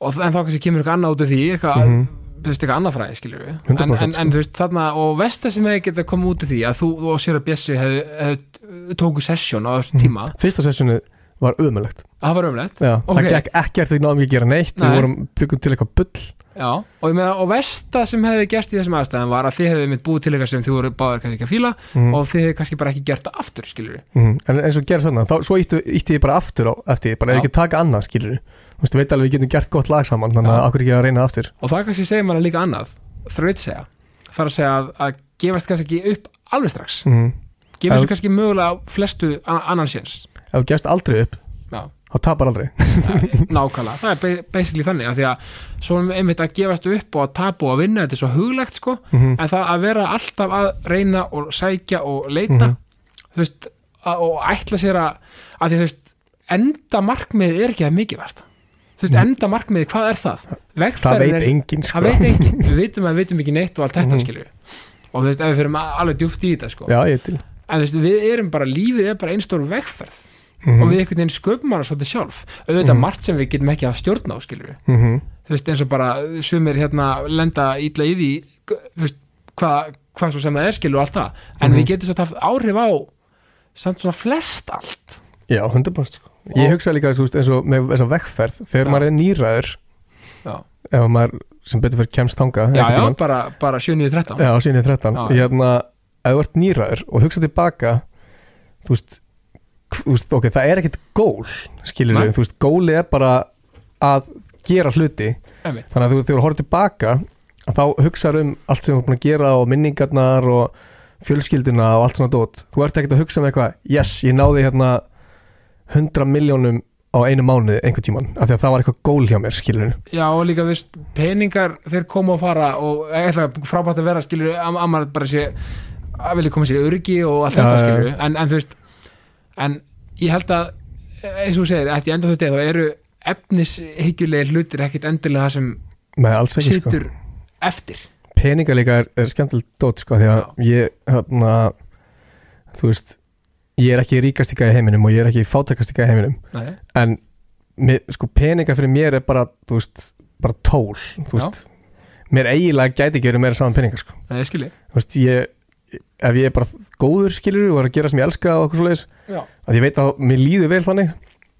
og en þá kannski kemur eitthvað annað út af því eitthvað, Mhm. þú veist, eitthvað annað fræði, skilur við en, 100% en, en þú veist, þarna, og vesta sem hefði getað komið út af því að þú, þú og sér að Bjessi hefði, hefði tóku sessjón á þessum Mhm. tíma, fyrsta sessjónu var umulegt það var umlegt Já, Ok. það gekk ekkert, við náðum ekki að gera neitt Nei. við vorum byggum til eitthvað bull Já, og ég meina, og versta sem hefði gerst í þessum aðstæðum var að þið hefði mitt búið til eitthvað sem þið voru báðir kannski ekki að fíla Mhm. og þið hefði kannski bara ekki gert það aftur, skilur við Mhm, En eins og gerð sannan, þá, svo ítti, ég bara aftur á eftir, bara ef Já. ekki taka annað skilur Þú veist, þú veit alveg við getum gert gott lag saman þannig að okkur ekki að reyna aftur? Og það kannski segir manna líka annað. Þraut segja, það er að segja að, að gefast kannski upp alveg strax. Mm. gefast kannski mögulega flestu a- annan séns. Ef þú gefst aldrei upp, þá tapar aldrei. Nákvæmlega, það er ba- basically þannig að því að svo einmitt að gefast upp og að tapa og að vinna, þetta er svo huglegt sko. Mm en það að vera alltaf að reyna og sækja og leita Mhm. þú veist, að, og ætla sér að að því þú veist, enda markmið er ekki að mikið vast þú veist, Mhm. enda markmið, hvað er það? Það Vegferðin veit er, enginn sko. það veit enginn, við vitum að við vitum ekki neitt og allt þetta Mhm. skilju og þú veist, ef við fyrir alveg djúft í þetta sko. Já, en þú veist, við erum bara, lífið er bara einstór vegferð mm og við einhvern veginn sköpum hana svolítið sjálf auðvitað Mhm. margt sem við getum ekki hafa stjórn á skilju -hmm. þú veist eins og bara sumir hérna lenda ítla í því hvað hva svo sem það er skilju og allt það en Mhm. við getum svo haft áhrif á samt svona flest allt Já, 100% sko. Ég hugsa líka veist, eins og með þessa vegferð þegar Já. maður er nýræður já, ef maður sem betur fyrir kemst þanga já, já bara, bara 7-13 Já, síðan í 13 Já. Ég hérna, ef þú ert nýræður og hugsa tilbaka þú veist ok, það er ekkit gól skilur við, þú veist, góli er bara að gera hluti. Einmitt. þannig að þú, þegar þú horfður tilbaka að þá hugsaður um allt sem þú er búin að gera og minningarnar og fjölskylduna og allt svona dót. Þú ert ekkert að hugsa um eitthvað yes, ég náði hérna 100 miljónum á einu mánuði einhvern tíman af því að það var eitthvað gól hjá mér skilur Já og líka veist, peningar þeir koma og fara og eitthvað frábært að vera skilur að að maður bara sé að vilja koma sér í örgi og allt þetta skilur en, en þú veist en ég held að eins og þú segir, eftir enda þetta þá eru efnishyggjulegi hlutir ekkit endilega það sem ekki sko. eftir peninga líka er, er skemmtilegt dót sko, því að ég hérna, þú veist ég er ekki ríkast í heiminum og ég er ekki fátækast í heiminum Nei, en mér, sko, peninga fyrir mér er bara, þú veist, bara tól þú Já. veist, mér eiginlega gæti ekki verið meira saman peninga sko. nei, ég ef ég er bara góður skilur og er að gera sem ég elska og okkur svo leiðis, að ég veit að mér líður vel þannig.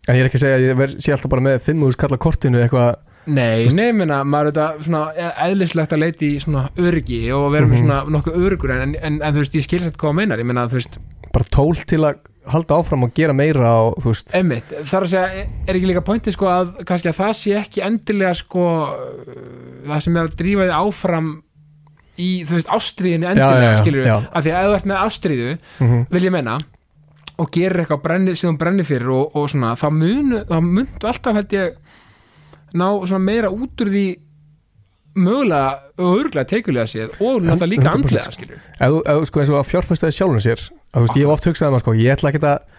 En ég er ekki að segja að ég ver, sé alltaf bara með 5.000 kalla kortinu eitthvað. Nei, minna, maður er þetta svona eðlislegt að leita í svona öryggi og vera með Mhm. svona nokkuð örygur en, en, en þú veist, ég skil þetta hvað það meinar, ég meina, þú veist, bara tól til að halda áfram og gera meira og þú veist, Emmitt, þar að segja, er ekki líka pointið sko að kannski að það sé ekki endilega sko það sem er að drífa þið áfram í, þú veist, ástriðinni endilega, skilur já. að því að ef þú ert með ástriðu, mm vil ég menna og gerir eitthvað brenni, sem þú brennir fyrir og, og svona, þá mun þá muntu alltaf held ég ná svona meira út úr því mögulega og örgulega teikulega séð og náttúrulega líka 100% andlega, skilur ef, þú, sko, eins og að fjárfæstaði sjálfum sér að, þú veist, ég hef oft hugsað um að sko, ég ætla ekki að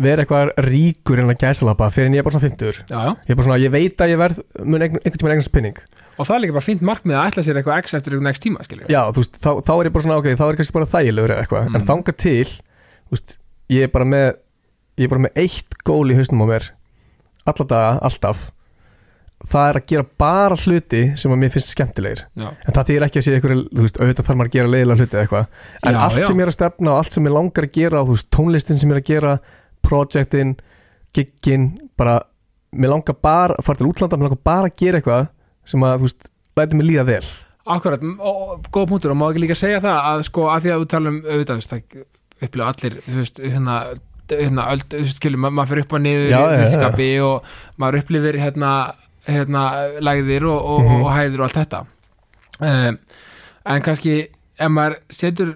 vera eitthvað ríkur en að gæsalapa fyrir en ég er bara svona 50 já, já. ég er bara svona, ég veit að ég verð einhvern tímann eignast pinning og það er líka bara fínt markmið að ætla sér eitthvað x eftir einhvern next tíma, skilur já, þú veist, þá, þá er ég bara svona, ok, þá er ég kannski bara þægilegur eða eitthvað, Mm. en þanga til þú veist, ég er bara með ég er bara með eitt gól í hausnum á mér alla daga, alltaf. Það er að gera bara hluti sem að mér finnst skemmtilegir. Já, en það þýr ekki að sé eitthvað, þú veist, auðvitað þarf maður að gera leiðilega hluti eða eitthvað. En Já, allt já. sem ég er að stefna og allt sem ég langar að gera þú veist, tónlistin sem ég er að gera projektin, giggin bara, mér langar bara fara til útlanda, mér langar bara að gera eitthvað sem að, þú veist, læti mig líða vel Akkurat, og, góð punktur og má ekki líka segja það að sko að því að þú tala um auðvitað, þú veist, það upplifa allir þú veist, hérna, hérna öld, þú veist, skilur, ma maður fyrir upp og niður Já, í já, já. tískapi og maður upplifir hérna, hérna lægðir og, og, Mhm. og hæðir og allt þetta um, en kannski ef maður setur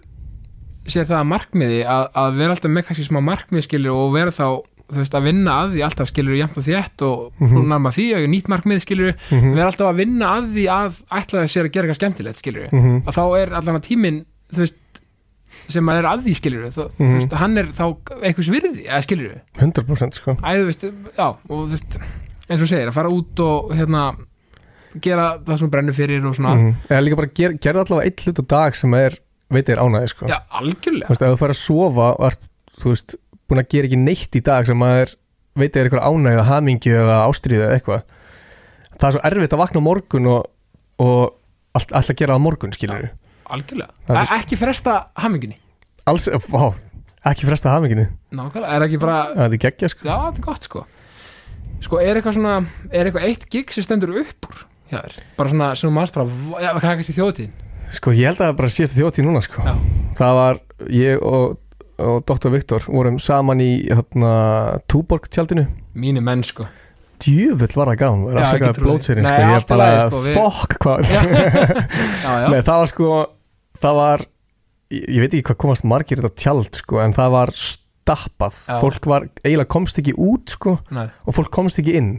sér það að markmiði að, að vera alltaf með kannski smá markmið skilur og vera þá þú veist að vinna að því alltaf skilur jæmt og þétt og mm Mhm. -hmm. nærma því og nýtt markmið skilur mm vera alltaf að vinna að því að ætla það sér að gera eitthvað skemmtilegt skilur -hmm. að þá er allan að tíminn þú veist sem maður er að því skilur þú, þú Mhm. veist, hann er þá einhvers virði eða skilur 100% sko æ, þú veist, já, og þú veist eins og segir, að fara út og hérna gera það sem brennur fyrir og svona, mm eða líka bara ger, gerða allavega eitt hlut á dag sem er, veit ég er ánæði sko já, algjörlega að og þú veist, búin að gera ekki neitt í dag sem að er, veit er eitthvað ánægið eða hamingi eða ástríðu eða eitthvað. Það er svo erfitt að vakna morgun og, og allt, allt að gera á morgun skilur algjörlega, Það er- e ekki fresta hamingunni, alls, vá, ekki fresta haminginu nákvæmlega, er ekki bara það er geggja sko. Já, þetta er gott sko. Sko, er eitthvað svona, er eitthvað eitt gig sem stendur upp úr hjá þér, bara svona sem þú manst bara, já, hvað er kannski þjóðtíðin sko ég held að það bara síðasta þjóttíð núna sko. Já. það var ég og, og Dr. Viktor vorum saman í hérna, Túborg tjaldinu mínu menn sko djöfull var það gán var Já, að segja blótsýrin sko, ég bara, sko, við- fokk hvað Nei, það var sko það var, ég, ég veit ekki hvað komast margir þetta tjald sko, en það var stappað, Já. fólk var eiginlega komst ekki út sko, Nei. og fólk komst ekki inn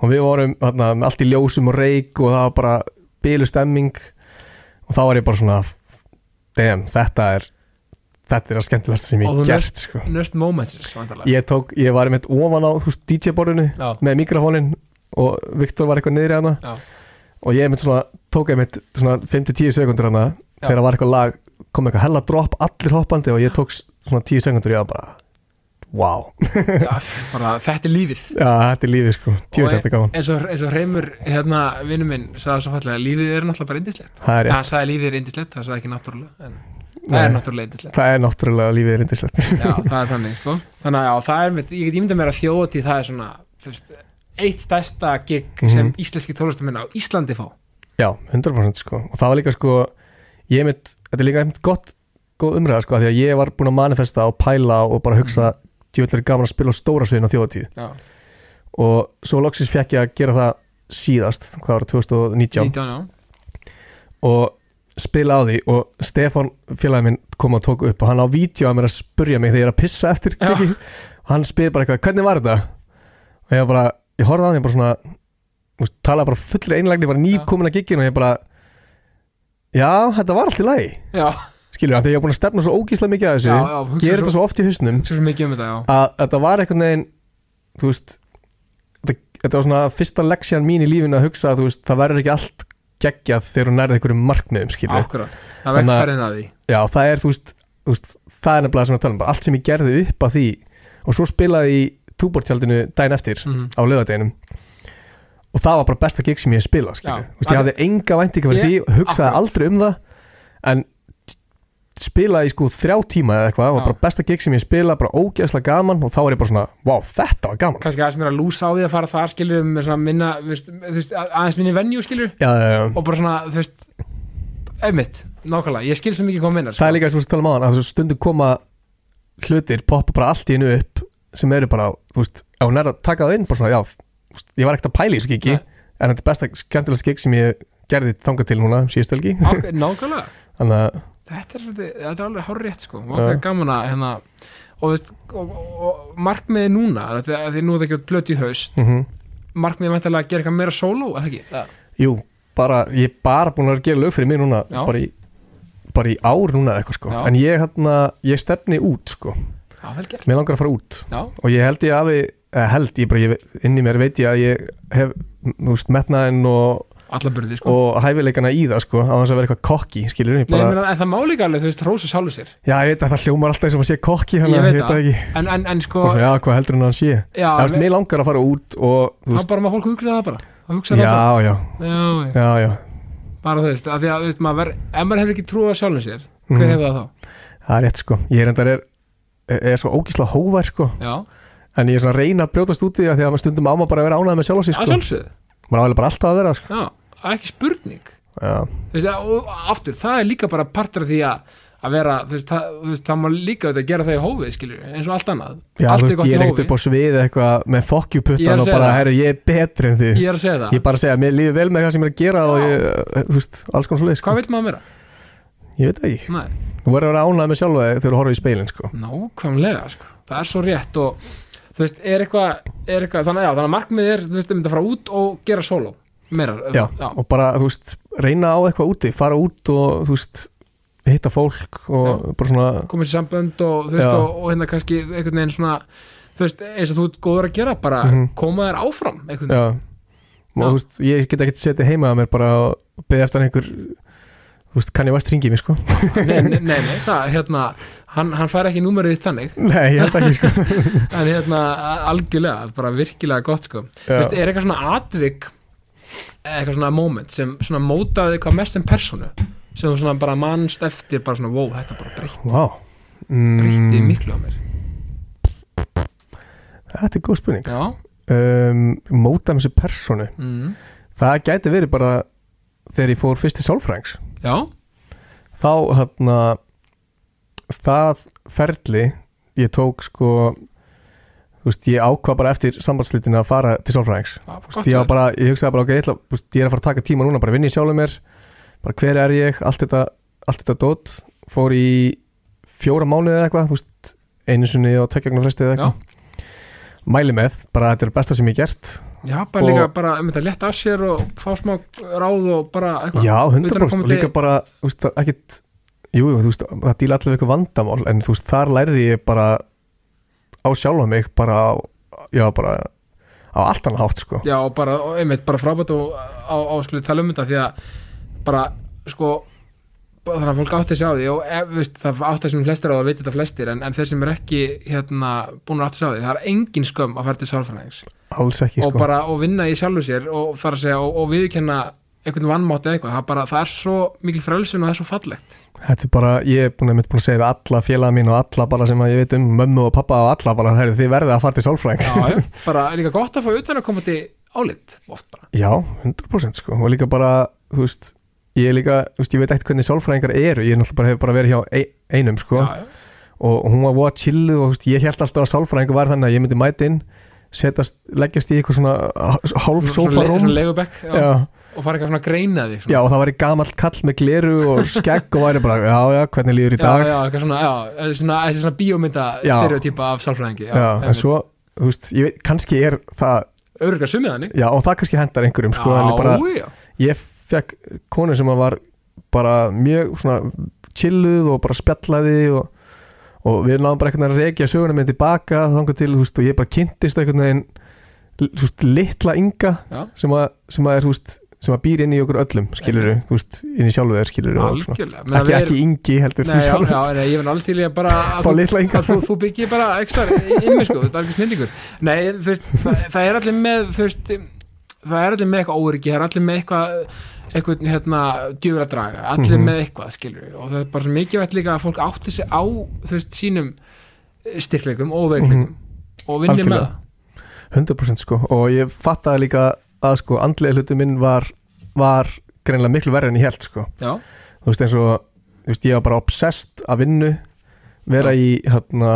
og við vorum með allt í ljósum og reik og það var bara bylu stemming og þá var ég bara svona damn, þetta er þetta er að skemmtilegast sem ég gert sko. nöst moments ég tók, ég var einmitt ofan á DJ-borðinu með mikrofónin og Viktor var eitthvað niðri hana já, og ég svona, tók einmitt svona 5-10 sekundur hana þegar var eitthvað lag, kom eitthvað hella drop allir hoppandi og ég tók s- svona 10 sekundur og ég var bara, wow já, bara þetta er lífið. Já, þetta er lífið sko, Og tjóð þetta gaman. eins og, eins og Reymur, hérna, vinnu minn sagði svo fallega, lífið er náttúrulega bara indislegt það er sagði lífið er indislegt, það sagði ekki náttúrulega en það er náttúrulega indislegt það er náttúrulega lífið er indislegt já, það er þannig, sko. Þannig að já, það er með, ég get ímynda mér að þjóti það er svona, þú veist, eitt stærsta gig Mhm. sem íslenski tólestamenn á Íslandi fá. Já, 100% sko, og það var líka sko ég mitt, þetta er líka einmitt gott góð umræða sko, því að ég var búin að manifesta og pæla og bara hugsa mm. djúvillir gaman að spila á stóra sviðin á þjóðatíð og svo loksins fekk ég að gera það síðast, hvað var það, 2019 19, já. Og spila á því og Stefán félagi minn kom og tók upp og hann á vídeo að mér að spurja mig þegar ég er að pissa eftir og hann spyr bara eitthvað, hvernig var þetta? og ég var bara, ég horfði á hann ég bara svona, þú veist, talaði bara fullri einlægni, bara nýkomin að gigin og ég bara já, þetta var allt í lagi. Já, skilur það, þegar ég var búin að stefna svo ógíslega mikið að þessu já, já gera þetta svo oft í mikið um þetta, að þetta var einhvern veginn þú veist þetta, þetta var svona fyrsta leksjan mín í lífinu að hugsa veist, það verður ekki allt geggjað þegar þú nærði einhverjum markmiðum skilur Akkurat, það að- vegferðin að því. Já, það er þú veist, þú veist það er nefnilega sem við talum, bara allt sem ég gerði upp að því. Og svo spilaði í túbortjaldinu daginn eftir mm á lögadeginum og það var bara besta gig sem ég hef spilað skilur, þú veist, ég hafði enga væntinga fyrir Ég- því, hugsaði akkurat. aldrei um það. En spilaði í sko þrjá tíma eða eitthvað, var Já. bara besta gig sem ég spilað, bara ógeðslega gaman og þá var ég bara svona, wow, þetta var gaman. Kannski aðeins mér að lúsa á því að fara þar skilur með svona minna, þú veist, aðeins minni venju skilur já, já, já. og bara svona, þú veist einmitt, nákvæmlega, ég skil svo mikið hvað minna það er líka sem við tala um á hann að þessu stundum koma hlutir, poppa bara allt í einu upp sem eru bara, þú veist, hún er að taka það inn bara svona, já, veist, ég var ekkert að pæla í þessu gigi en þetta er besta skemmtilegast gig sem ég gerði þangað til núna, síðust helgi. Nákvæmlega. Þannig að, þetta er, svolítið, þetta er alveg hár rétt sko og Já. það er gaman að hérna og, veist, og, og, og markmiði núna þetta, því nú er það ekki blöt í haust mm markmiði mæntilega að gera eitthvað meira sóló eða ekki? Já, jú, bara ég er bara búin að gera lög fyrir mig núna Já. bara í, bara í ár núna eitthvað sko Já. en ég, hérna, ég stefni út sko vel gert mér langar að fara út Já, og ég held ég að við, eða held ég bara, ég, inn í mér veit ég að ég hef, þú veist, metnaðinn og alla burði sko. Og hæfileikana í það sko á þess að vera eitthvað kokki, skilur ég Nei, bara, meina, en það má líka alveg, þú veist, rósa sjálfur sér. Já ég veit að það hljómar alltaf eins og að sé kokki Ég að veit ég veit það ekki. En, en, en sko, svo, já, hvað heldur hann að hann sé? Já, það veist, mér langar að fara út og þú það veist, bara má fólk hugsa það bara. Að hugsa það já, bara. já, já, já, já bara þú veist, að því að, þú veist, maður ef maður hefur ekki trúið á sjálfum sér, hver Mhm. hefur það þá? það er rétt sko, ég er endar er, er svo ógísla hóvær sko. En ég er svona að reyna að brjótast út í því að að maður stundum á maður bara að vera ánægð með sjálf sig að sko. maður álega bara alltaf að vera sko. Það er ekki spurning. Veist, og og aftur, það er líka bara partur af því að að vera, þú veist, það, þú veist, það má líka auðvitað gera það í hófið, skilur, eins og allt annað. Já allt þú veist, ég er ekkert upp á svið eitthvað með að og bara, herru, ég er betri en þið. Ég er að segja það, ég er bara að segja, mér líður vel með það sem ég er að gera og Já. ég, þú veist, alls konar svo leið sko. hvað vil maður meira? ég veit ekki, Nei, þú verður að vera ánægð með sjálf þegar þú horfir í speilin sko. Nákvæmlega, sko, það er svo rétt og þú veist, er eitthvað, er eitthvað þannig, já, þannig er, meira já, já, og bara, veist, reyna á eitthvað úti fara út og, veist hitta fólk og bara svona komið sér sambönd og, veist, og, og hérna kannski einhvern veginn svona, veist, eins og þú ert góður að gera, bara Mhm. koma þér áfram einhvern veginn, og ég get ekki setið heima að mér bara og beðið eftir einhver þú veist, kann ég vast ringið mér sko. Nei, nei, nei, nei, það, hérna hann, hann fær ekki númerið þitt þannig. Nei, ég held ekki sko. En hérna, algjörlega, bara virkilega gott sko, er eitthvað svona atvik eitthvað svona moment sem svona mótaði hvað mest sem personu sem þú svona bara mannst eftir bara svona, wow, þetta bara breytti, wow breytti mm, miklu á mér. Þetta er góð spurning. Um, móta með þessu personu mm, það gæti verið bara þegar ég fór fyrst til sálfræðings. Já, þá hérna það ferli ég tók sko veist, ég ákvað bara eftir sambandslitin að fara til sálfræðings. Ég, bara, ég hugsaði bara, ok, ég, ætla, veist, ég er að fara að taka tíma núna, bara vinni sjálfum mér. Bara hver er ég, allt þetta allt þetta dót, fór í fjóra mánuði eða eitthvað, sinni og tekjagnar fresti eða eitthvað. Mæli með, bara þetta er besta sem ég gert. Já, bara Og- líka bara um þetta létt af sér og fá smá ráð og bara eitthvað. Já, Utan að 100% koma og líka bara, þú veist, ekkit jú, þú veist, það díla við eitthvað vandamál en þú veist, þar lærði ég bara á sjálfa mig, bara á, já, bara á allt annað hátt, sko. Já, og bara, og einmitt, bara frábært og á, á skulle tala um þetta því að bara, sko þannig að fólk átti sig á því og ef, veist, það átti sig um flestir á það veit þetta flestir en, en þeir sem er ekki hérna búin að átti sig á því, það er engin skömm að fara til sálfræðings. Alls ekki, og sko. bara og vinna í sjálfu sér og þar að segja og, og viðkenna einhvern vannmátt eða eitthvað, það, bara, það er svo mikil frelsun og það er svo fallegt. Þetta er bara, ég er búin að, búin að segja við alla félaga mín og alla bara sem að ég veit um mömmu og pappa og alla bara, heyrðu, þið verðið að fara til sálfræðing Já, já, bara er líka gott að fá utan að koma til álit oft bara. Já, 100% sko. Og líka bara, þú veist ég er líka, þú veist, ég veit ekkert hvernig sálfræðingar eru. Ég er náttúrulega bara, hef bara verið hjá ein- einum sko. Já, já. og hún var voða chilluð og ég held alltaf að sálfræðingar var þannig að ég myndi mæta inn setast, leggjast í eitthvað svona hálf Svona já, já, og fara eitthvað svona að greina þig svona. já, og það væri gamall kall með gleru og skegg og væri bara, já, já, hvernig líður í dag? já, já, eitthvað svona, já, svona, svona bíómynda Já. stereotýpa af sálfræðingi já, en svo, þú veist, ég veit, kannski er það, Örgulega sumið þannig. Já, og það kannski hendar einhverjum, sko, en ég bara, já, ég fekk konu sem var bara mjög svona chilluð og bara spjallaði og, og við náðum bara veginn að reykja söguna minn tilbaka þangar til, þú veist, og ég bara kynntist þú veist, litla ynga já, sem að, sem að er, þú veist, sem að býr inn í okkur öllum, skilur þú veist, inn í sjálfu þér, skilur algjörlega ekki, við ekki yngi heldur Nei, já, já, nei, ég finn alveg til að bara að þú, þú, þú byggir bara ekstra ymmi sko, þetta er alveg snillingur Nei, þú veist, það, það er allir með þú veist, það er allir með eitthvað óryggi það er allir með eitthvað eitthvað hérna djöfur að draga, allir Mhm. með eitthvað skilur við, og það er bara svo mikið veit líka að fólk átti sig á, þú veist, sínum og veikleikum og vinni með Mhm. Algjörlega. 100% sko og ég fattaði líka að sko andlega hlutu minn var, var greinlega miklu verri en ég held sko. Það Já, þú veist eins og veist, ég var bara obsessed að vinnu vera Já. í hérna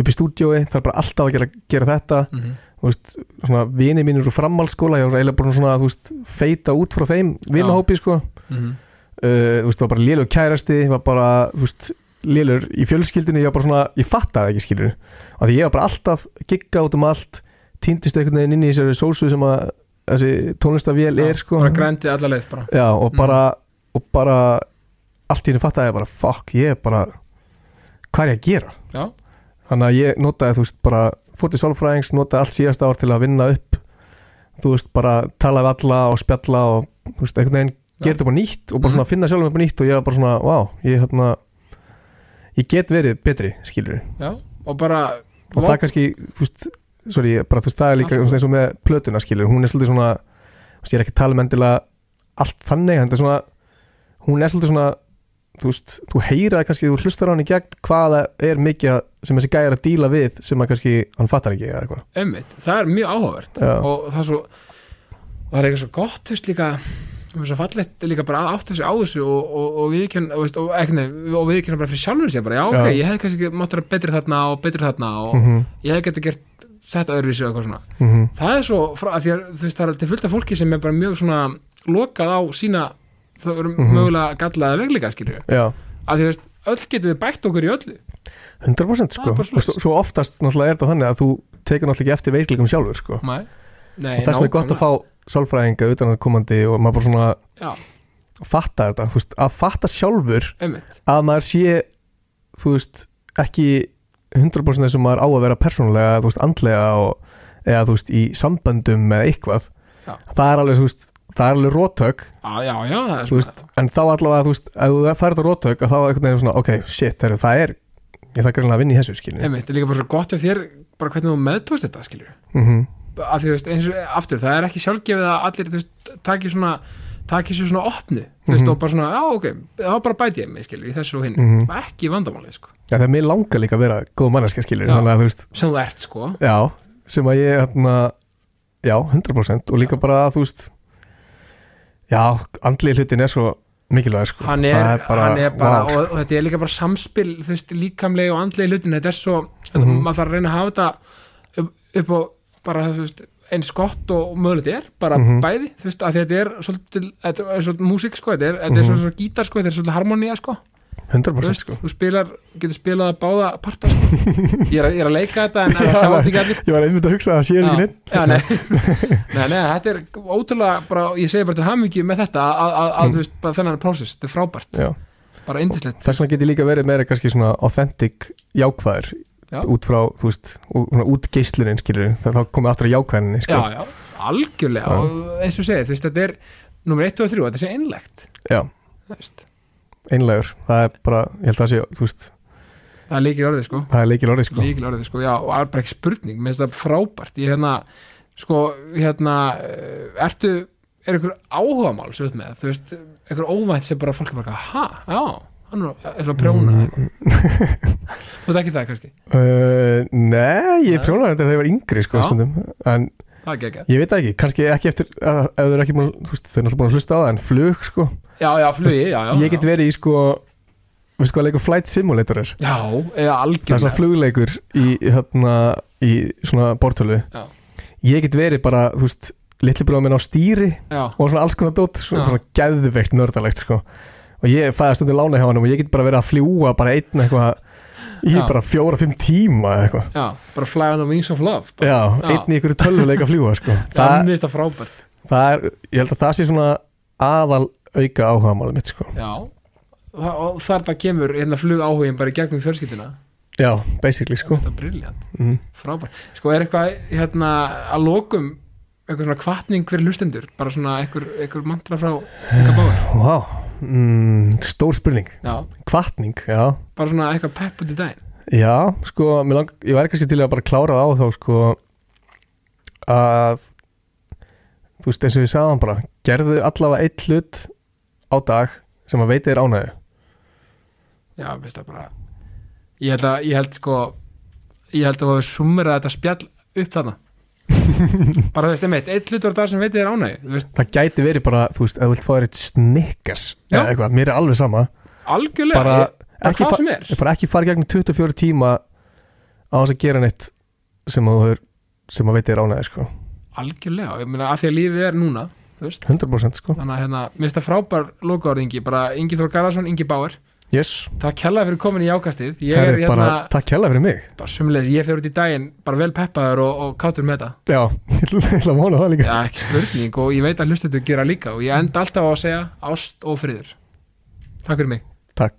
upp í stúdiói, það er bara alltaf að gera, gera þetta. Mm þú veist, svona vini mínur úr framhaldsskóla, ég var eiginlega bara svona þú veist, feita út frá þeim vinahópi sko. -hmm. uh, þú veist, það var bara lélur kærasti var bara, þú veist, lélur í fjölskyldinu, ég var bara svona, ég fattaði ekki skilur og því ég var bara alltaf gigga út um allt, týndist einhvern veginn inn í þessari sósu sem að þessi tónlistavél er sko. bara grændi alla leið bara. Já, og Mm. bara, og bara allt í henni fattaði ég bara, fuck, ég er bara hvað er ég að gera? Já, þannig að ég notaði, þú veist, bara fótið sálfræðings, notaði allt síðasta ár til að vinna upp þú veist, bara tala við alla og spjalla og, þú veist, einhvern veginn þetta bara nýtt og bara Mhm. svona finna sjálfum bara nýtt og ég var bara svona, wow, ég hérna ég get verið betri, skilur já, og bara og það er kannski, þú veist, sorry, bara þú veist, það er líka eins og með plötuna, skilur, hún er svolítið svona ég er ekki að tala um endilega allt þannig, en þetta er svona hún er svolítið svona þú veist, þú heyraði kannski, þú hlustar á hann í gegn hvaða er mikið að- sem þessi gæjar að díla við sem að kannski, hann fattar ekki eða eitthvað Einmitt, það er mjög áhugavert Já. og það er svo það er eitthvað svo gott, þú veist líka það er svo fallegt líka bara að átta sig á þessu og, og, og viðkjörn og, veist, og, ekki, og viðkjörn bara fyrir sjálfur sér bara, já ok, Já. ég hef kannski mátt vera betri þarna og betri þarna og mm ég hef getið gert þetta öðruvísi og eitthvað svona. -hmm. það er svo, frá, að að þú veist það er til fullt af fólki sem er bara mjög svona lokað á sína það eru Mhm. mögulega gallaða vegleika skilju, að þú veist öll getum við bætt okkur í öllu. 100% Það sko og svo, oftast náttúrulega er þetta þannig að þú tekur náttúrulega ekki eftir veikleikum sjálfur sko. Nei, Nei og þess vegna er gott að fá sálfræðinga utan að komandi og maður bara svona Já, fatta þetta, þú veist, að fatta sjálfur einmitt, að maður sé þú veist, ekki 100% þessum maður á að vera persónulega, þú veist, andlega og, eða þú veist, í samböndum með eitthvað, Já. það er alveg þú veist, það er alveg er veist, en þá allavega, þú veist, ef þú þetta rótök að þá er einhvern veginn svona, ok, shit, heru, það er ég þarf greinlega að vinna í þessu, það er líka bara svo gott ef þér bara hvernig þú meðtóst þetta, skilju mm -hmm. af því, þú veist, eins og aftur, það er ekki sjálfgefið að allir, þú veist, taki svona taki sér svona opnu, þú veist, Mhm. og bara svona já, ok, þá bara bæti ég mig, skilju, í þessu og hinn Mhm. ekki vandamálið, sko, Já, það er mér langar líka að vera góð manneska, skilju Já. þannig að þú veist, sem þú ert, sko já, sem að ég hérna, já, 100% og líka bara að þú veist já, andlið hlutin er svo mikilvæg, sko hann er, Það hann er bara, vá, sko. og, og þetta er líka bara samspil, þú veist, líkamlega og andlega hlutin, þetta er svo, Mhm. maður þarf að reyna að hafa þetta upp, upp á, bara, þú veist eins gott og mögulegt er, bara Mhm. bæði þú veist, að þetta er svolítið, þetta er svolítið músík, sko, þetta er, þetta er Mhm. svolítið gítar, sko, þetta er svolítið harmonía, sko 100% þú, veist, sko þú spilar, getur spilað báða parta sko. ég, er, að- ég er að leika þetta en það sjá þetta ekki allir Ég var einmitt að hugsa að það sé ekki neitt já, nei. nei, nei, þetta er ótrúlega bara, ég segi bara til hamingju með þetta að, að, að þú veist, bara þennan prósess þetta er frábært, Já. bara indislegt Þess vegna get ég líka verið meira kannski svona authentic jákvæður Já. út frá, þú veist, út geislunin skilur, það þá komið aftur að jákvæðinni sko. já, já, algjörlega Já. og eins og segið, þú veist, þetta er nummer 1 og 3, þetta sé einlegt já, þú veist, einlegur, það er bara ég held að það sé, þú veist, það er líkil orðið, sko. það er leikil orðið sko. líkil orðið, sko, já, og það er bara ekki spurning mér finnst það frábært, ég hérna sko, hérna eh, ertu, er ykkur áhugamál svo með, þú veist, ykkur óvænt sem bara fólk er bara, ha, já hann er eins og að prjóna Mm. þú veit ekki það kannski, uh, Nei, ég prjónaði þetta þegar ég var yngri sko, stundum, en það er ég veit það ekki, kannski ekki eftir ef þau eru ekki búin, þú veist, þau er náttúrulega búin að hlusta á það en flug, sko, já, já, flugi, já, já ég get verið í sko veistu hvað leikur Flight Simulator er já, eða það er svona algjörlega flugleikur í hérna í svona bortölu Já. ég get verið bara, þú veist litli bróðum minn á stýri já, og svona alls konar dót svona, svona geðveikt nördalegt sko. og ég fæði stundir lána hjá hann og ég get bara verið að fljúa bara einn eitthvað í Já. bara fjóra-fimm tíma eða eitthvað já, bara fly on the wings of love bara. Já, Já. einn í ykkur tölvuleika fljúa sko. það er það er, ég held að það sé svona aðal auka áhuga málum mitt sko. já, og þar það kemur hérna flug áhugin bara í gegnum fjölskylduna. Já, basically sko. þetta er briljant, mm. frábært. Sko er eitthvað hérna að lokum eitthvað svona kvartning fyrir hlustendur? Bara svona eitthvað, mantra frá eitthvað báður, Vá, mm, stór spurning. Já, Kvartning, já. Bara svona eitthvað pepp út í daginn? Já, sko, lang, ég væri kannski til að bara klára það á þá sko að þú veist eins og ég sagði hann bara gerðu allavega eitt hlut á dag sem að veiti þér ánægju? Já, veist það bara. Ég held að, ég held sko ég held að þú hefur summerað þetta spjall upp þarna. Bara þú veist, einmitt, eitt hlutur dag sem veitir þér veist, Það gæti verið bara, þú veist, ef þú vilt fá þér eitt snickers Já. eða eitthvað, mér er alveg sama. Algjörlega bara, ekki, fa sem er. bara ekki fara í gegnum 24 tíma á þess að gera neitt sem að sem að veiti þér ánægju sko. Algjörlega, ég meina að því að lífið er núna 100% sko. Þannig að hérna, mér finnst það frábær lokaorðingi, bara Ingi Þór Garðarsson, Ingi Bauer. Yes, takk kella fyrir komin í ákastið. Er hérna, bara takk hérlega fyrir mig. Bara sumulegis, ég fer út í daginn bara vel peppaður og, og kátur með þetta Já, ég ætla að vona það líka. Já, ekki spurning og ég veit að hlustendur gera líka og ég enda alltaf á að segja ást og friður. Takk fyrir mig. Takk